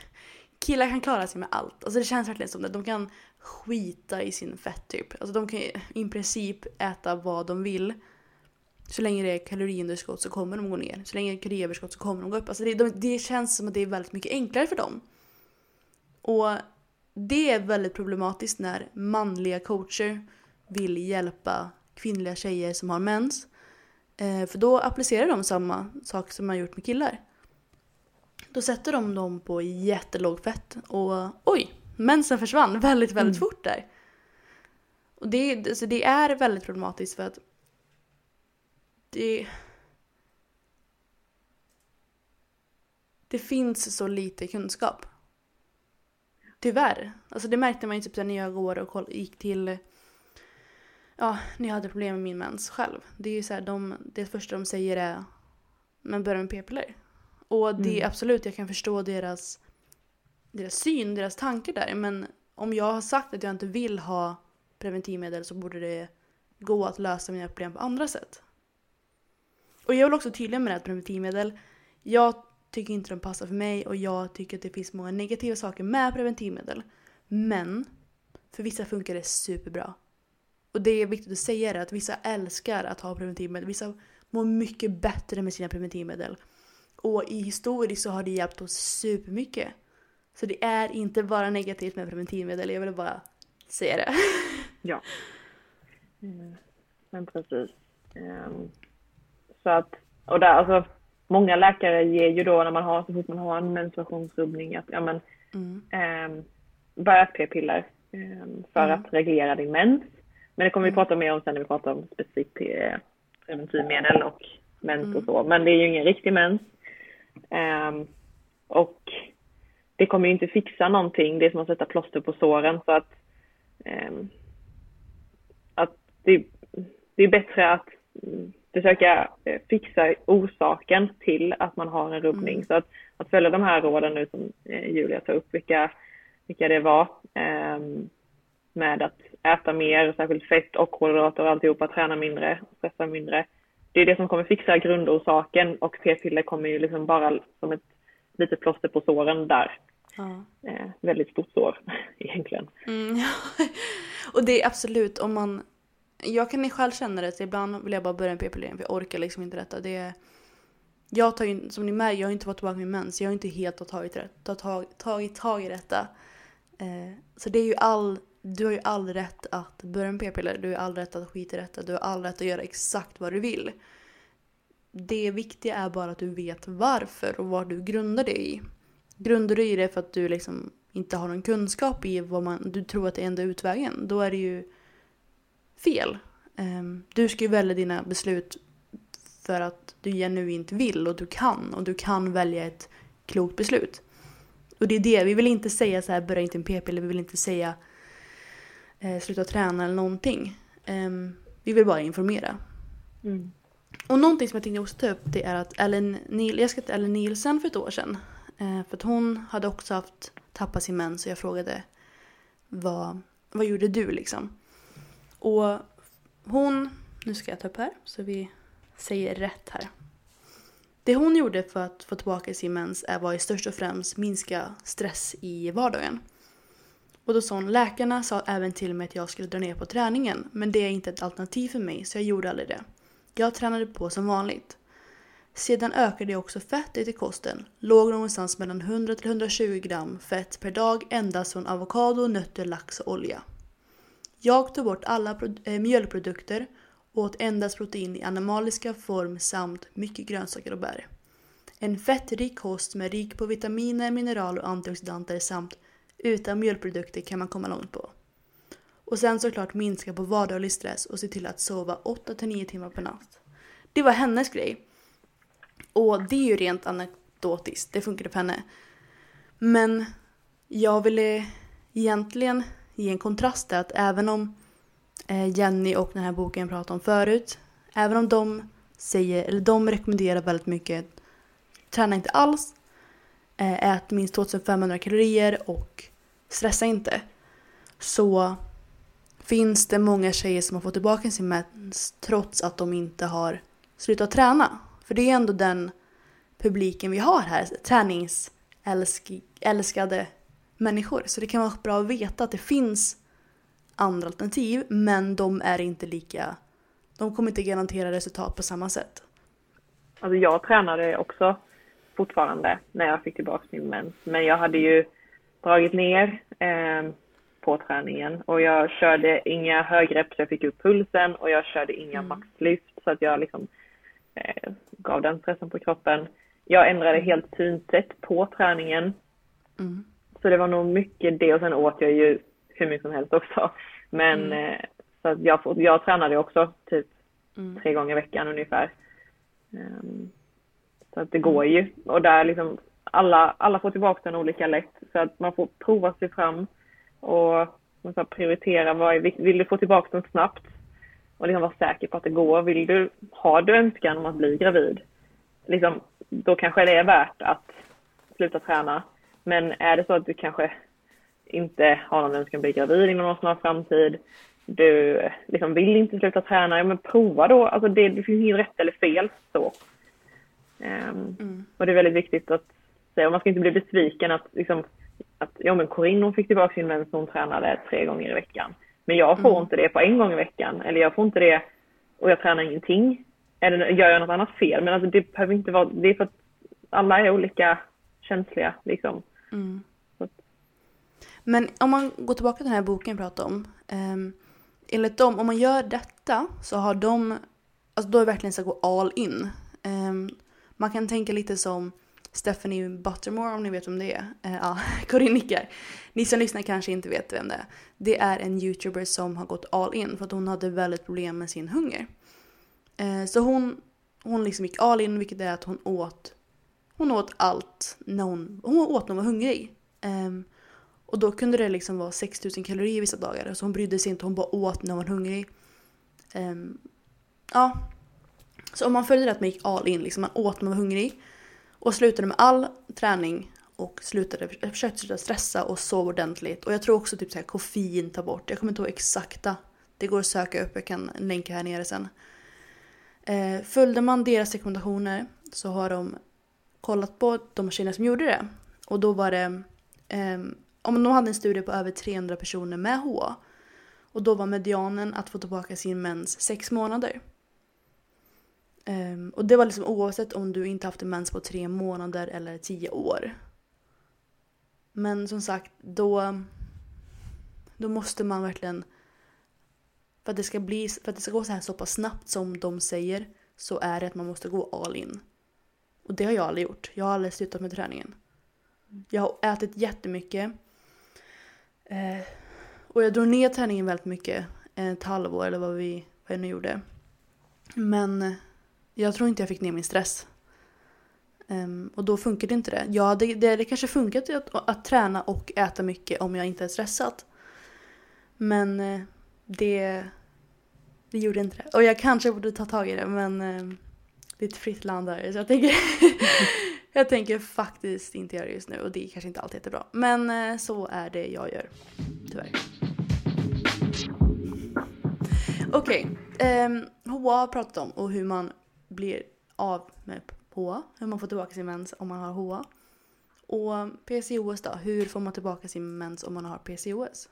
killar kan klara sig med allt. Alltså det känns verkligen som det. De kan skita i sin fett typ. Alltså de kan i princip äta vad de vill. Så länge det är kaloriunderskott så kommer de gå ner. Så länge det är kaloriöverskott så kommer de gå upp. Alltså det, de, det känns som att det är väldigt mycket enklare för dem. Och det är väldigt problematiskt när manliga coacher vill hjälpa kvinnliga tjejer som har mens Eh, för då applicerar de samma sak som man gjort med killar. Då sätter de dem på jättelåg fett och oj, mensen försvann väldigt, väldigt mm. fort där. Och det, alltså det är väldigt problematiskt för att det... Det finns så lite kunskap. Tyvärr. Alltså det märkte man ju typ när jag går och gick till ja, när jag hade problem med min mens själv. Det är ju så här, de, det första de säger är men börja med p-piller. Och det är Mm. absolut, jag kan förstå deras, deras syn, deras tankar där. Men om jag har sagt att jag inte vill ha preventivmedel så borde det gå att lösa mina problem på andra sätt. Och jag vill också tydlig med det att preventivmedel, jag tycker inte de passar för mig och jag tycker att det finns många negativa saker med preventivmedel. Men för vissa funkar det superbra. Och det är viktigt att säga det att vissa älskar att ha preventivmedel. Vissa mår mycket bättre med sina preventivmedel. Och i historiskt så har det hjälpt oss supermycket. Så det är inte bara negativt med preventivmedel, jag vill bara säga det. Ja. Mm. Men precis. Ehm, Så att, och där, alltså, många läkare ger ju då när man har, så fort man har en menstruationsrubbning att, ja men, Mm. um, börja p-piller ehm, för Mm. att reglera din mens. Men det kommer vi Mm. prata mer om sen när vi pratar om specifikt eh, preventivmedel och mens Mm. och så. Men det är ju ingen riktig mens. Ehm, och det kommer ju inte fixa någonting. Det är som att sätta plåster på såren. Så att, ehm, att det, det är bättre att försöka eh, fixa orsaken till att man har en rubbning. Mm. Så att, att följa de här råden nu som eh, Julia tar upp, vilka, vilka det var. ehm, med att äta mer, särskilt fett och kolhydrater och alltihopa, träna mindre, stressa mindre. Det är det som kommer fixa grundorsaken och p-piller kommer ju liksom bara som ett litet plåster på såren där. Ja. Eh, väldigt stort sår egentligen. Mm, ja. Och det är absolut om man... Jag kan själv känna det, så ibland vill jag bara börja med p-pillering för jag orkar liksom inte detta. Det är, jag tar ju, som ni märker, jag har inte fått tillbaka min mens. Jag har inte helt tagit, rätt, tag, tagit tag i detta. Eh, så det är ju all... Du har ju all rätt att börja med p-piller. Du har all rätt att skita i detta. Du har all rätt att göra exakt vad du vill. Det viktiga är bara att du vet varför och vad du grundar det i. Grundar du i det för att du liksom inte har någon kunskap i vad man, du tror att det är enda utvägen, då är det ju fel. Ehm, du ska ju välja dina beslut för att du genuint vill och du kan och du kan välja ett klokt beslut. Och det är det, vi vill inte säga så här börja inte med p-piller, vi vill inte säga eh, sluta träna eller någonting. Ehm, vi vill bara informera. Mm. Och någonting som jag tänkte också ta upp det är att Ellen, Niel, jag till Ellen Nielsen för ett år sedan. Eh, för att hon hade också haft tappat sin mens och jag frågade vad, vad gjorde du liksom? Och hon, nu ska jag ta upp här så vi säger rätt här. Det hon gjorde för att få tillbaka sin mens är var i störst och främst minska stress i vardagen. Och då sa hon, läkarna sa även till mig att jag skulle dra ner på träningen men det är inte ett alternativ för mig så jag gjorde aldrig det. Jag tränade på som vanligt. Sedan ökade jag också fettet i kosten. Låg någonstans mellan 100-120 gram fett per dag endast från avokado, nötter, lax och olja. Jag tog bort alla eh, mjölkprodukter och åt endast protein i animaliska form samt mycket grönsaker och bär. En fettrik kost med rik på vitaminer, mineral och antioxidanter samt utan mjölkprodukter kan man komma långt på. Och sen såklart minska på vardaglig stress och se till att sova 8-9 timmar per natt. Det var hennes grej. Och det är ju rent anekdotiskt, det funkade för henne. Men jag ville egentligen ge en kontrast där att även om eh, Jenny och den här boken jag pratade om förut, även om de säger, eller de rekommenderar väldigt mycket, träna inte alls, eh, ät minst 2500 kalorier och stressa inte. Så finns det många tjejer som har fått tillbaka sin mens trots att de inte har slutat träna. För det är ändå den publiken vi har här, träningsälskade människor. Så det kan vara bra att veta att det finns andra alternativ men de är inte lika, de kommer inte garantera resultat på samma sätt. Alltså jag tränade också fortfarande när jag fick tillbaka min mens. Men jag hade ju dragit ner eh, på träningen och jag körde inga högrepp så jag fick upp pulsen och jag körde inga Mm. maxlyft så att jag liksom eh, gav den stressen på kroppen. Jag ändrade helt synsätt på träningen. Mm. Så det var nog mycket det och sen åt jag ju hur mycket som helst också. Men Mm. eh, så att jag, jag tränade också typ Mm. tre gånger i veckan ungefär. Ehm, Så att det går ju. Och där liksom alla, alla får tillbaka den olika lätt. Så att man får prova sig fram och man prioritera vad är, vill du få tillbaka den snabbt och liksom vara säker på att det går. Vill du, har du önskan om att bli gravid, liksom, då kanske det är värt att sluta träna. Men är det så att du kanske inte har någon önskan att bli gravid inom någon snar framtid, du liksom vill inte sluta träna, ja men prova då. Alltså det, det finns inget rätt eller fel så. Um, mm. Och det är väldigt viktigt att säga, och man ska inte bli besviken att liksom, att ja men Corinne hon fick tillbaka sin mens hon tränade tre gånger i veckan. Men jag får mm. inte det på en gång i veckan. Eller jag får inte det och jag tränar ingenting. Eller gör jag något annat fel? Men alltså det behöver inte vara, det är för att alla är olika känsliga liksom. Mm. Men om man går tillbaka till den här boken jag pratade om. Um, enligt dem, om man gör detta så har de, alltså då är det verkligen så att gå all in. Um, man kan tänka lite som Stephanie Buttermore om ni vet vem det är. Eh, ja, Corinne nickar. Ni som lyssnar kanske inte vet vem det är. Det är en youtuber som har gått all in för att hon hade väldigt problem med sin hunger. Eh, så hon, hon liksom gick all in vilket är att hon åt hon åt allt när hon, hon åt när hon var hungrig. Um, och då kunde det liksom vara 6000 kalorier vissa dagar. Så hon brydde sig inte, hon bara åt när hon var hungrig. Um, ja. Så om man följde det att man gick all in, liksom man åt när man var hungrig. Och slutade med all träning och slutade, försökte sluta stressa och sov ordentligt. Och jag tror också typ så här, koffein tar bort. Jag kommer inte ihåg exakta. Det går att söka upp, jag kan länka här nere sen. Eh, följde man deras rekommendationer så har de kollat på de tjejerna som gjorde det. Och då var det eh, om de hade en studie på över 300 personer med HA. Och då var medianen att få tillbaka sin mens sex månader. Um, och det var liksom oavsett om du inte haft en mens på tre månader eller tio år. Men som sagt, då, då måste man verkligen... För att, det ska bli, för att det ska gå så här så pass snabbt som de säger så är det att man måste gå all in. Och det har jag aldrig gjort. Jag har aldrig slutat med träningen. Jag har ätit jättemycket. Eh, och jag drog ner träningen väldigt mycket, ett halvår eller vad vi vad jag nu gjorde. Men eh, jag tror inte jag fick ner min stress. Um, och då funkade inte det. Ja, det, det, det kanske funkat att, att träna och äta mycket om jag inte är stressad. Men eh, det, det gjorde inte det. Och jag kanske borde ta tag i det men ehm, det är ett fritt land där så jag tänker Jag tänker faktiskt inte göra det just nu och det är kanske inte alltid jättebra. Men eh, så är det jag gör. Tyvärr. Okej. Ehm, okay. Um, HA har pratat om och hur man blir av med HA. Hur man får tillbaka sin mens om man har HA. Och PCOS då? Hur får man tillbaka sin mens om man har PCOS?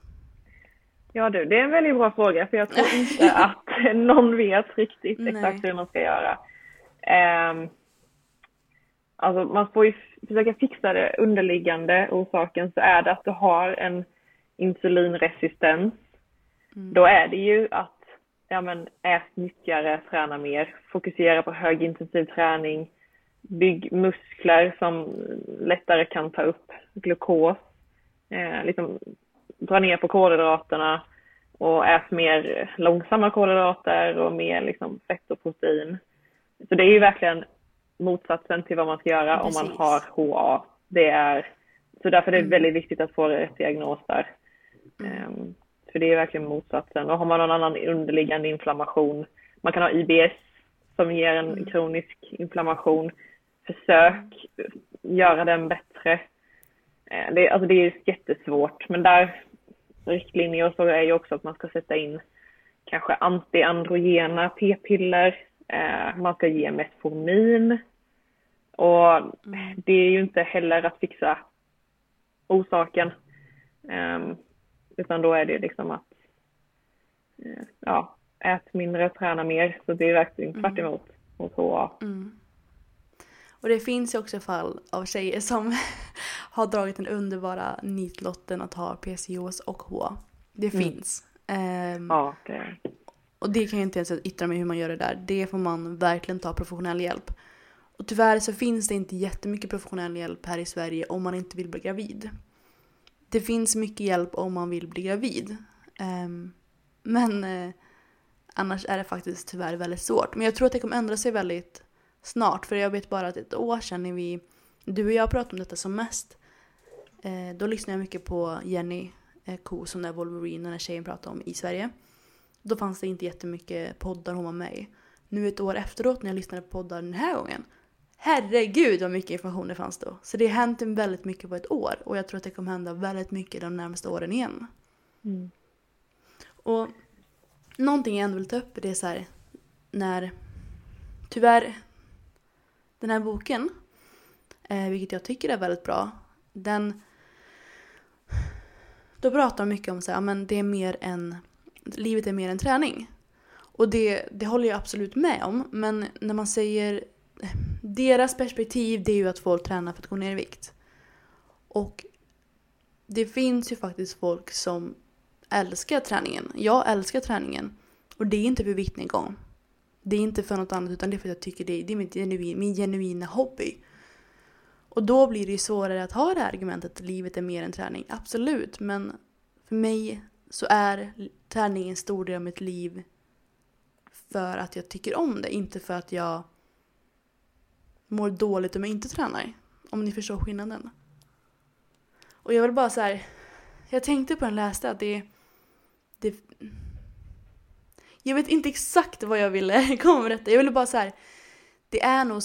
Ja du, det är en väldigt bra fråga för jag tror inte att någon vet riktigt exakt hur man ska göra. Um, Alltså man får ju försöka fixa det underliggande orsaken så är det att du har en insulinresistens. Mm. Då är det ju att ja, men, ät nyttigare, träna mer, fokusera på högintensiv träning, bygg muskler som lättare kan ta upp glukos, eh, liksom dra ner på kolhydraterna och ät mer långsamma kolhydrater och mer liksom, fett och protein. Så det är ju verkligen motsatsen till vad man ska göra Precis. om man har HA. Det är, så därför är det mm. väldigt viktigt att få rätt diagnos där. Um, för det är verkligen motsatsen. Och har man någon annan underliggande inflammation, man kan ha IBS som ger en mm. kronisk inflammation. Försök göra den bättre. Uh, det, alltså det är jättesvårt, men där riktlinjer och så är ju också att man ska sätta in kanske antiandrogena p-piller. Uh, man ska ge Metformin och mm. det är ju inte heller att fixa orsaken. Utan då är det liksom att uh, ja, ät mindre, träna mer. Så det är verkligen tvärt mm. emot mot HA. Mm. Och det finns ju också fall av tjejer som har dragit den underbara nitlotten att ha PCOS och HA. Det mm. finns. Um, ja, det. Och det kan jag inte ens yttra mig hur man gör det där. Det får man verkligen ta professionell hjälp. Och tyvärr så finns det inte jättemycket professionell hjälp här i Sverige om man inte vill bli gravid. Det finns mycket hjälp om man vill bli gravid. Ehm, men eh, annars är det faktiskt tyvärr väldigt svårt. Men jag tror att det kommer ändra sig väldigt snart. För jag vet bara att ett år sedan när vi, du och jag pratade om detta som mest. Eh, då lyssnade jag mycket på Jenny eh, Ko som är Wolverine, den här tjejen pratade om i Sverige. Då fanns det inte jättemycket poddar hon var med i. Nu ett år efteråt när jag lyssnade på poddar den här gången. Herregud vad mycket information det fanns då. Så det har hänt väldigt mycket på ett år och jag tror att det kommer hända väldigt mycket de närmaste åren igen. Mm. Och någonting jag ändå vill ta upp det är så här när tyvärr den här boken, eh, vilket jag tycker är väldigt bra, den då pratar de mycket om så här, men det är mer än, livet är mer än träning. Och det, det håller jag absolut med om, men när man säger deras perspektiv det är ju att folk tränar för att gå ner i vikt. Och det finns ju faktiskt folk som älskar träningen. Jag älskar träningen. Och det är inte för viktnedgång. Det är inte för något annat utan det är för att jag tycker det är, det är min, genuin, min genuina hobby. Och då blir det ju svårare att ha det här argumentet att livet är mer än träning. Absolut, men för mig så är träning en stor del av mitt liv för att jag tycker om det, inte för att jag mår dåligt om jag inte tränar. Om ni förstår skillnaden. Och jag vill bara så här, Jag tänkte på den läste att det, det... Jag vet inte exakt vad jag ville komma med detta. Jag ville bara så här, Det är nog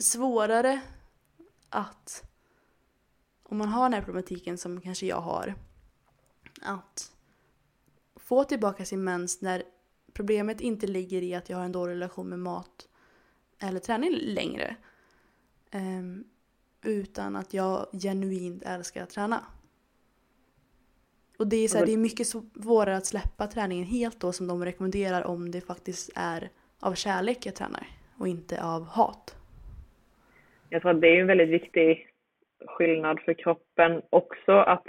svårare att... Om man har den här problematiken som kanske jag har. Att få tillbaka sin mens när problemet inte ligger i att jag har en dålig relation med mat eller träning längre. Um, utan att jag genuint älskar att träna. Och det är, så här, det är mycket svårare att släppa träningen helt då som de rekommenderar om det faktiskt är av kärlek jag tränar och inte av hat. Jag tror att det är en väldigt viktig skillnad för kroppen också att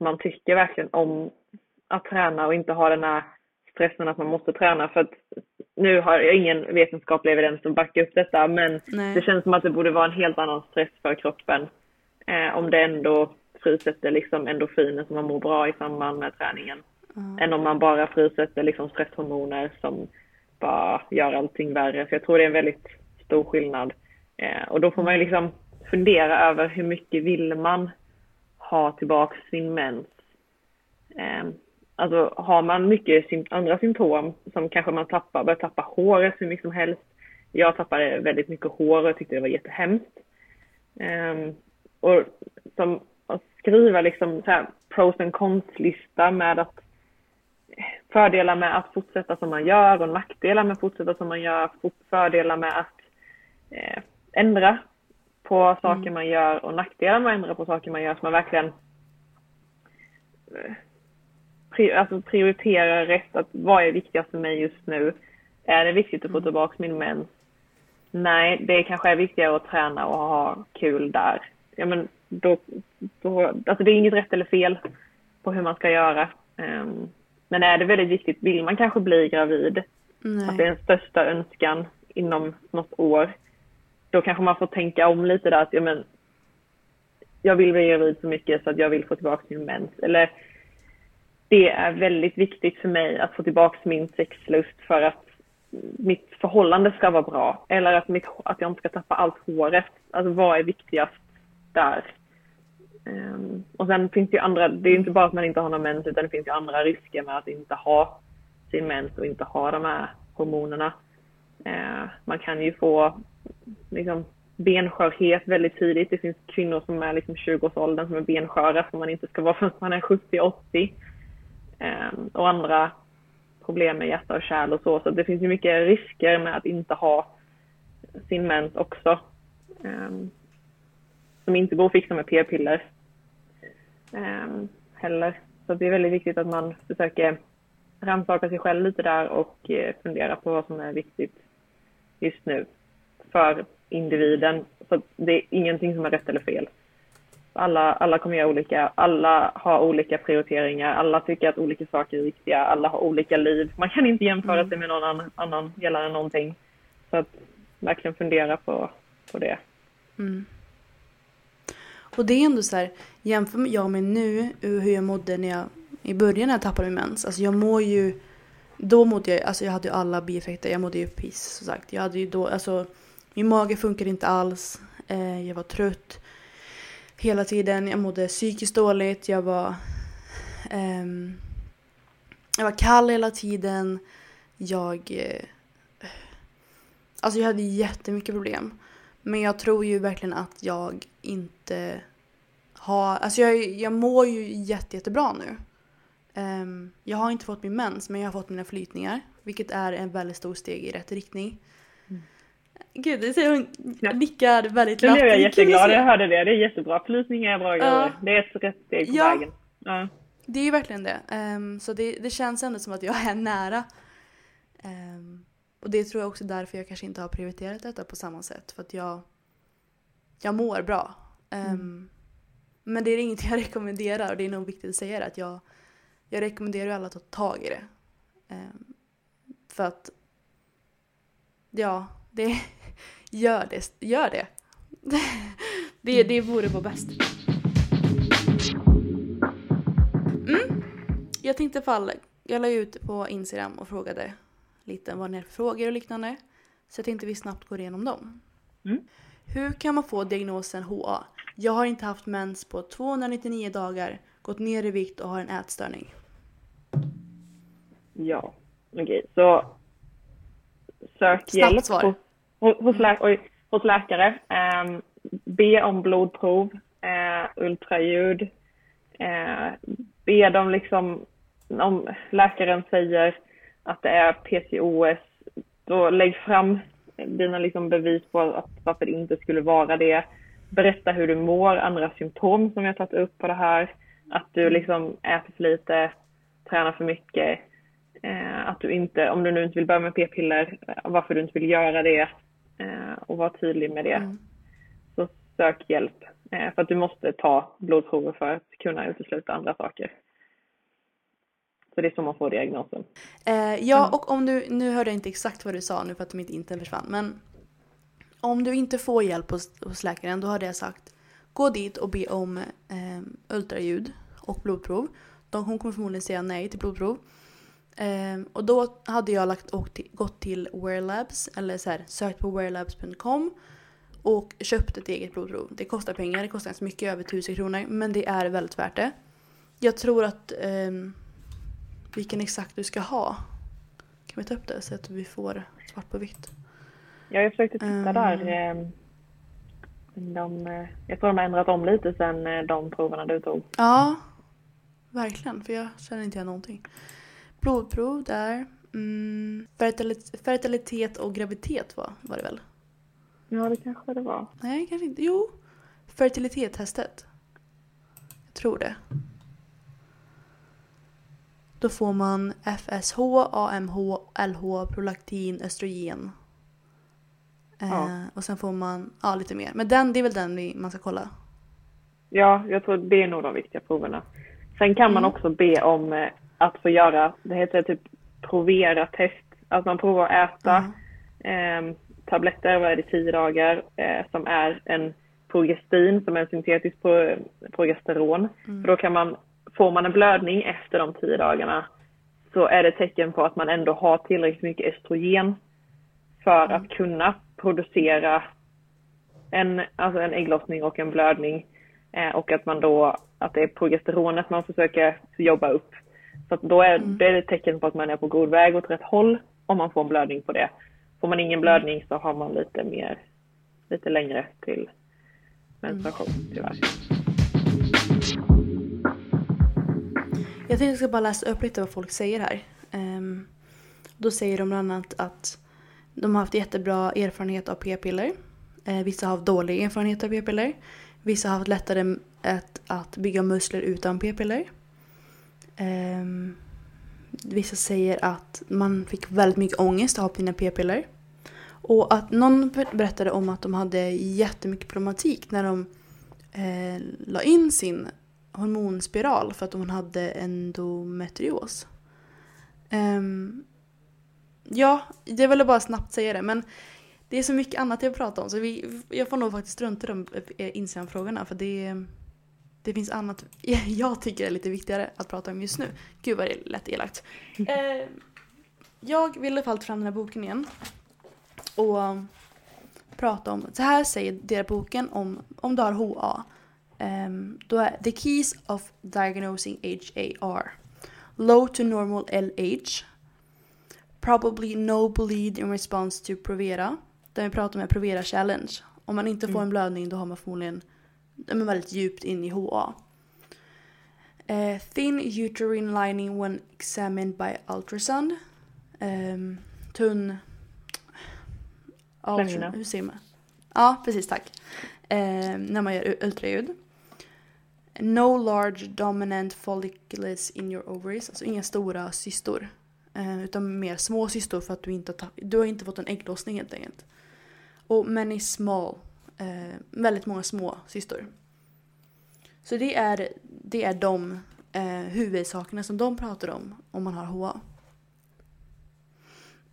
man tycker verkligen om att träna och inte ha den här stressen att man måste träna för att nu har jag ingen vetenskaplig evidens som backar upp detta men Nej. det känns som att det borde vara en helt annan stress för kroppen eh, om det ändå frisätter liksom endorfiner som man mår bra i samband med träningen mm. än om man bara frisätter liksom stresshormoner som bara gör allting värre. Så jag tror det är en väldigt stor skillnad. Eh, och då får man ju liksom fundera över hur mycket vill man ha tillbaks sin mens. Eh, Alltså har man mycket andra symptom som kanske man tappar, börjar tappa håret hur mycket som helst. Jag tappade väldigt mycket hår och tyckte det var jättehemskt. Um, och som att skriva liksom så här pros and cons-lista med att fördelar med att fortsätta som man gör och nackdelar med att fortsätta som man gör, fördelar med att eh, ändra på saker mm. man gör och nackdelar med att ändra på saker man gör så man verkligen eh, alltså prioritera rätt. Att vad är viktigast för mig just nu? Är det viktigt att få mm. tillbaka min mens? Nej, det kanske är viktigare att träna och ha kul där. Ja, men då, då, alltså det är inget rätt eller fel på hur man ska göra. Um, men är det väldigt viktigt, vill man kanske bli gravid, Nej. att det är en största önskan inom något år, då kanske man får tänka om lite där att ja, men, jag vill bli gravid så mycket så att jag vill få tillbaka min mens. Eller det är väldigt viktigt för mig att få tillbaka min sexlust för att mitt förhållande ska vara bra. Eller att, mitt, att jag inte ska tappa allt håret. Alltså vad är viktigast där? Um, och sen finns det ju andra, det är inte bara att man inte har någon mens utan det finns ju andra risker med att inte ha sin mens och inte ha de här hormonerna. Uh, man kan ju få liksom, benskörhet väldigt tidigt. Det finns kvinnor som är liksom 20-årsåldern som är bensköra som man inte ska vara förrän man är 70-80. Ehm, och andra problem med hjärta och kärl och så. Så det finns ju mycket risker med att inte ha sin mens också. Ehm, som inte går att fixa med p-piller ehm, heller. Så det är väldigt viktigt att man försöker rannsaka sig själv lite där och eh, fundera på vad som är viktigt just nu för individen. Så det är ingenting som är rätt eller fel alla, alla kommer göra olika, alla har olika prioriteringar, alla tycker att olika saker är viktiga, alla har olika liv. Man kan inte jämföra mm. sig med någon annan, annan gällande någonting. Så att verkligen fundera på, på det. Mm. Och det är ändå så här, jämför jag med nu hur jag mådde när jag, i början när jag tappade min mens. Alltså jag mår ju, då mådde jag, alltså jag hade ju alla bieffekter, jag mådde ju piss som sagt. Jag hade ju då, alltså min mage funkade inte alls, eh, jag var trött hela tiden. Jag mådde psykiskt dåligt. Jag var... Um, Jag var kall hela tiden. Jag... Eh, alltså jag hade jättemycket problem. Men jag tror ju verkligen att jag inte har... Alltså jag, jag mår ju jätte, jättebra nu. Um, jag har inte fått min mens men jag har fått mina flytningar. Vilket är en väldigt stor steg i rätt riktning. Gud, det säger hon ja. nickar väldigt glatt. Nu är jag jätteglad, jag hörde det. Det är jättebra. Flytningar är bra uh, grejer. Det är ett rätt steg på ja, vägen. Uh. Det är ju verkligen det. Um, så det, det känns ändå som att jag är nära. Um, och det tror jag också därför jag kanske inte har prioriterat detta på samma sätt. För att jag, jag mår bra. Um, mm. Men det är inget jag rekommenderar och det är nog viktigt att säga det. Att jag, jag rekommenderar alla att ta tag i det. för att ja, det, gör det. Gör det. det, det vore på bäst. Mm. Jag tänkte fall, jag la ut på Instagram och frågade lite vad ni har för frågor och liknande. Så jag tänkte vi snabbt går igenom dem. Mm. Hur kan man få diagnosen HA? Jag har inte haft mens på 299 dagar, gått ner i vikt och har en ätstörning. Ja, okej. Okay. Så sök Snabbt hjälp svar. Hos, hos, lä oj, hos läkare. Um, be om blodprov, uh, ultraljud. Uh, be dem liksom, om läkaren säger att det är PCOS, då lägg fram dina liksom bevis på att varför det inte skulle vara det. Berätta hur du mår, andra symptom som jag tagit upp på det här. Att du liksom äter för lite, tränar för mycket. Eh, att du inte, om du nu inte vill börja med p-piller, varför du inte vill göra det. Eh, och vara tydlig med det. Mm. Så sök hjälp. Eh, för att du måste ta blodprover för att kunna utesluta andra saker. Så det är så man får diagnosen. Eh, ja, och om du, nu hörde jag inte exakt vad du sa nu för att mitt internet försvann, men om du inte får hjälp hos, hos läkaren, då hade jag sagt gå dit och be om eh, ultraljud och blodprov. De, hon kommer förmodligen säga nej till blodprov. Eh, och då hade jag lagt, och gått till Wearlabs, eller så här, sökt på wearlabs.com och köpt ett eget blodprov. Det kostar pengar, det kostar ganska mycket, över 1000 kronor, men det är väldigt värt det. Jag tror att eh, vilken exakt du ska ha. Kan vi ta upp det så att vi får svart på vitt? Jag försökte titta um, där. De, eh, jag tror de har ändrat om lite sen eh, de proverna du tog. Ja, verkligen. För jag känner inte igen någonting. Blodprov där. Mm, fertilitet, fertilitet och graviditet var, var det väl? Ja, det kanske det var. Nej, kanske inte. Jo. Fertilitetstestet. Jag tror det. Då får man FSH, AMH, LH, prolaktin, östrogen. Eh, ja. och sen får man ja, lite mer. Men den, det är väl den vi, man ska kolla? Ja, jag tror det är nog de viktiga proverna. Sen kan man mm. också be om eh, att få göra, det heter typ provera test. Att man provar att äta mm. eh, tabletter, vad är det, tio dagar, eh, som är en progestin, som är en syntetisk pro, progesteron. Mm. För då kan man får man en blödning efter de tio dagarna så är det tecken på att man ändå har tillräckligt mycket östrogen för mm. att kunna producera en, alltså en ägglossning och en blödning eh, och att man då, att det är progesteronet man försöker jobba upp. Så att då är mm. det är ett tecken på att man är på god väg åt rätt håll om man får en blödning på det. Får man ingen mm. blödning så har man lite mer, lite längre till menstruation tyvärr. Jag tänkte jag ska bara läsa upp lite vad folk säger här. Um, då säger de bland annat att de har haft jättebra erfarenhet av p-piller. Uh, vissa har haft dålig erfarenhet av p-piller. Vissa har haft lättare att, att bygga muskler utan p-piller. Um, vissa säger att man fick väldigt mycket ångest av sina p-piller. Och att någon berättade om att de hade jättemycket problematik när de eh, la in sin hormonspiral för att hon hade endometrios. Um, ja, jag ville bara snabbt säga det men det är så mycket annat jag pratar om så vi, jag får nog faktiskt strunta i de eh, Instagram-frågorna för det, det finns annat jag tycker är lite viktigare att prata om just nu. Gud vad det lät elakt. Uh, jag vill i alla fall ta fram den här boken igen och prata om, så här säger deras boken om, om du har HA. Um, då är The Keys of Diagnosing HAR. low to normal LH, probably no bleed in response to Provera. Den vi pratar med Provera challenge. Om man inte får en blödning då har man förmodligen väldigt djupt in i HA. Eh, thin uterine lining when examined by ultrasound. Ehm, tunn... Ultra, Slemhinna. hur säger man? Ja, precis tack. Ehm, när man gör ultraljud. No large dominant follicles in your ovaries. Alltså inga stora cystor. Eh, utan mer små cystor för att du inte har, du har inte fått en ägglossning helt enkelt. Och many small. Eh, väldigt många små cystor. Så det är, det är de eh, huvudsakerna som de pratar om om man har HA.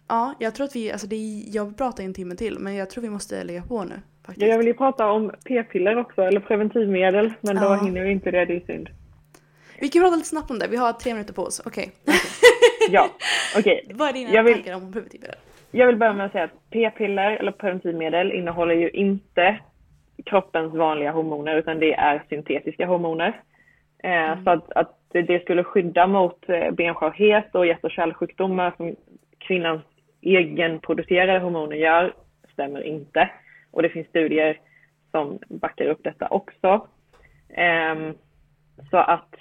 Ja, jag tror att vi, alltså det jag pratar en timme till men jag tror vi måste lägga på nu. Faktiskt. Ja, jag vill ju prata om p-piller också, eller preventivmedel, men då Ja. hinner vi inte det, det är synd. Vi kan prata lite snabbt om det, vi har tre minuter på oss. Okej. Ja, okej. Vad är dina Jag vill- tankar om preventivmedel? Jag vill börja med att säga att p-piller eller preventivmedel innehåller ju inte kroppens vanliga hormoner utan det är syntetiska hormoner. Eh, Så att, att det- det skulle skydda mot eh, benskörhet och hjärt och kärlsjukdomar som kvinnans egenproducerade hormoner gör stämmer inte. Och det finns studier som backar upp detta också. Ehm, så att,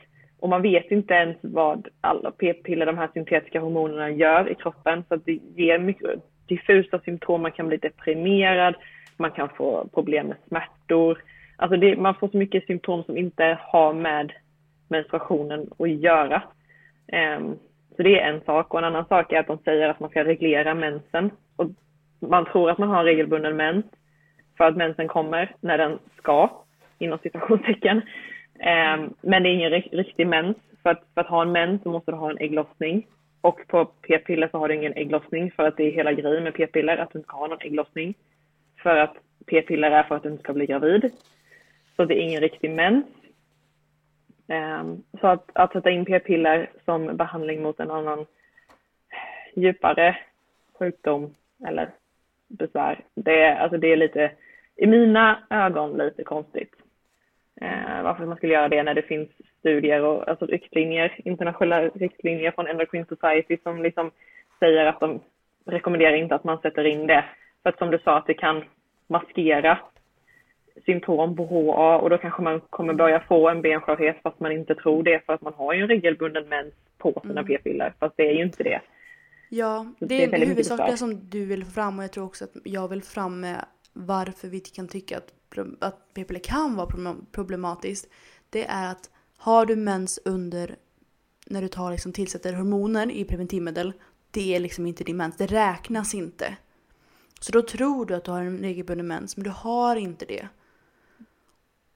och man vet inte ens vad alla p-piller, de här syntetiska hormonerna gör i kroppen. Så att det ger mycket diffusa symptom, man kan bli deprimerad, man kan få problem med smärtor. Alltså det, man får så mycket symptom som inte har med menstruationen att göra. Um, så det är en sak. Och en annan sak är att de säger att man ska reglera mensen. Och man tror att man har regelbunden mens för att mensen kommer när den ska, inom citationstecken. Ehm, men det är ingen riktig mens. För att, för att ha en mens så måste du ha en ägglossning. Och på p-piller så har du ingen ägglossning för att det är hela grejen med p-piller, att du inte ska ha någon ägglossning. För att p-piller är för att du inte ska bli gravid. Så det är ingen riktig mens. Um, så att, att sätta in p-piller som behandling mot en annan djupare sjukdom eller besvär, det är, alltså det är lite, i mina ögon lite konstigt. Eh, varför man skulle göra det när det finns studier och alltså riktlinjer, internationella riktlinjer från Endocrine Society som liksom säger att de rekommenderar inte att man sätter in det. För att som du sa, att det kan maskera symptom på HA och då kanske man kommer börja få en benskörhet fast man inte tror det för att man har ju en regelbunden mens på sina p-piller fast det är ju inte det. Ja, det det är huvudsaken besvär. som du vill fram och jag tror också att jag vill fram med varför vi kan tycka att, att p-piller kan vara problematiskt. Det är att har du mens under när du tar liksom tillsätter hormoner i preventivmedel, det är liksom inte din mens, det räknas inte. Så då tror du att du har en regelbunden mens, men du har inte det.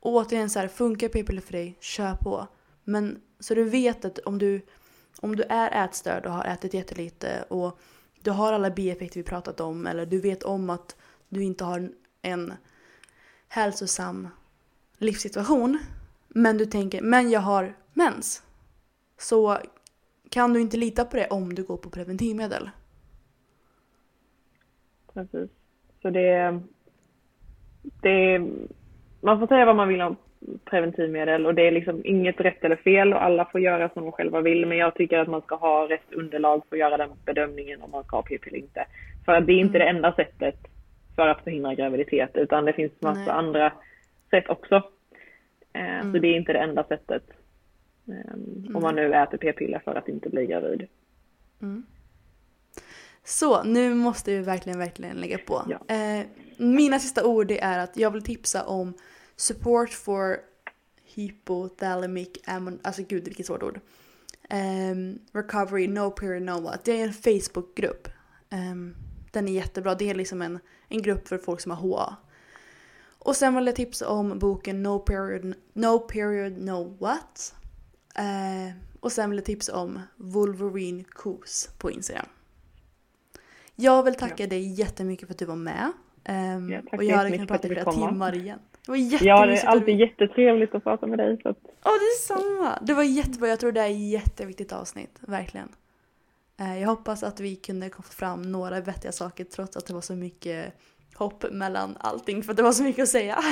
Och återigen så här, funkar p-piller för dig, kör på. Men så du vet att om du, om du är ätstörd och har ätit jättelite och du har alla bieffekter vi pratat om eller du vet om att du inte har en- en hälsosam livssituation men du tänker men jag har mens så kan du inte lita på det om du går på preventivmedel. Precis. Så det, det man får säga vad man vill om preventivmedel och det är liksom inget rätt eller fel och alla får göra som de själva vill men jag tycker att man ska ha rätt underlag för att göra den bedömningen om man ska ha p-piller eller inte. För att det är inte det enda sättet för att förhindra graviditet utan det finns massa Nej. andra sätt också. Eh, Så det är inte det enda sättet. Eh, Om man nu äter p-piller för att inte bli gravid. Så nu måste vi verkligen, verkligen lägga på. Ja. Eh, mina sista ord är att jag vill tipsa om Support for Hypothalamic Ammon... Alltså gud vilket svårt ord. Ehm, recovery No Period No What. Det är en Facebookgrupp. Ehm, den är jättebra. Det är liksom en, en grupp för folk som har HA. Och sen vill jag tipsa om boken No Period No, period, no What. Eh, och sen vill jag tipsa om Wolverine Coos på Instagram. Jag vill tacka dig jättemycket för att du var med. Ehm, Ja, och jag hade kunnat prata i flera timmar igen. Det var Ja, det är alltid du- jättetrevligt att prata med dig. Så att Åh, detsamma! Det var jättebra. Jag tror det är ett jätteviktigt avsnitt. Verkligen. Eh, Jag hoppas att vi kunde få fram några vettiga saker trots att det var så mycket hopp mellan allting för att det var så mycket att säga.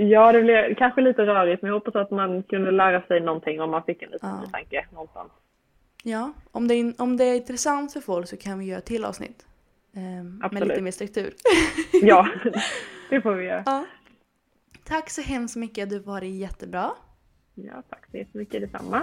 Ja, det blev kanske lite rörigt, men jag hoppas att man kunde lära sig någonting om man fick en liten Ja. tanke någonstans. Ja, om det, är, om det är intressant för folk så kan vi göra till avsnitt. Eh, med Absolut. lite mer struktur. Ja, det får vi göra. ja. Tack så hemskt mycket, du var jättebra. Ja, tack så jättemycket detsamma.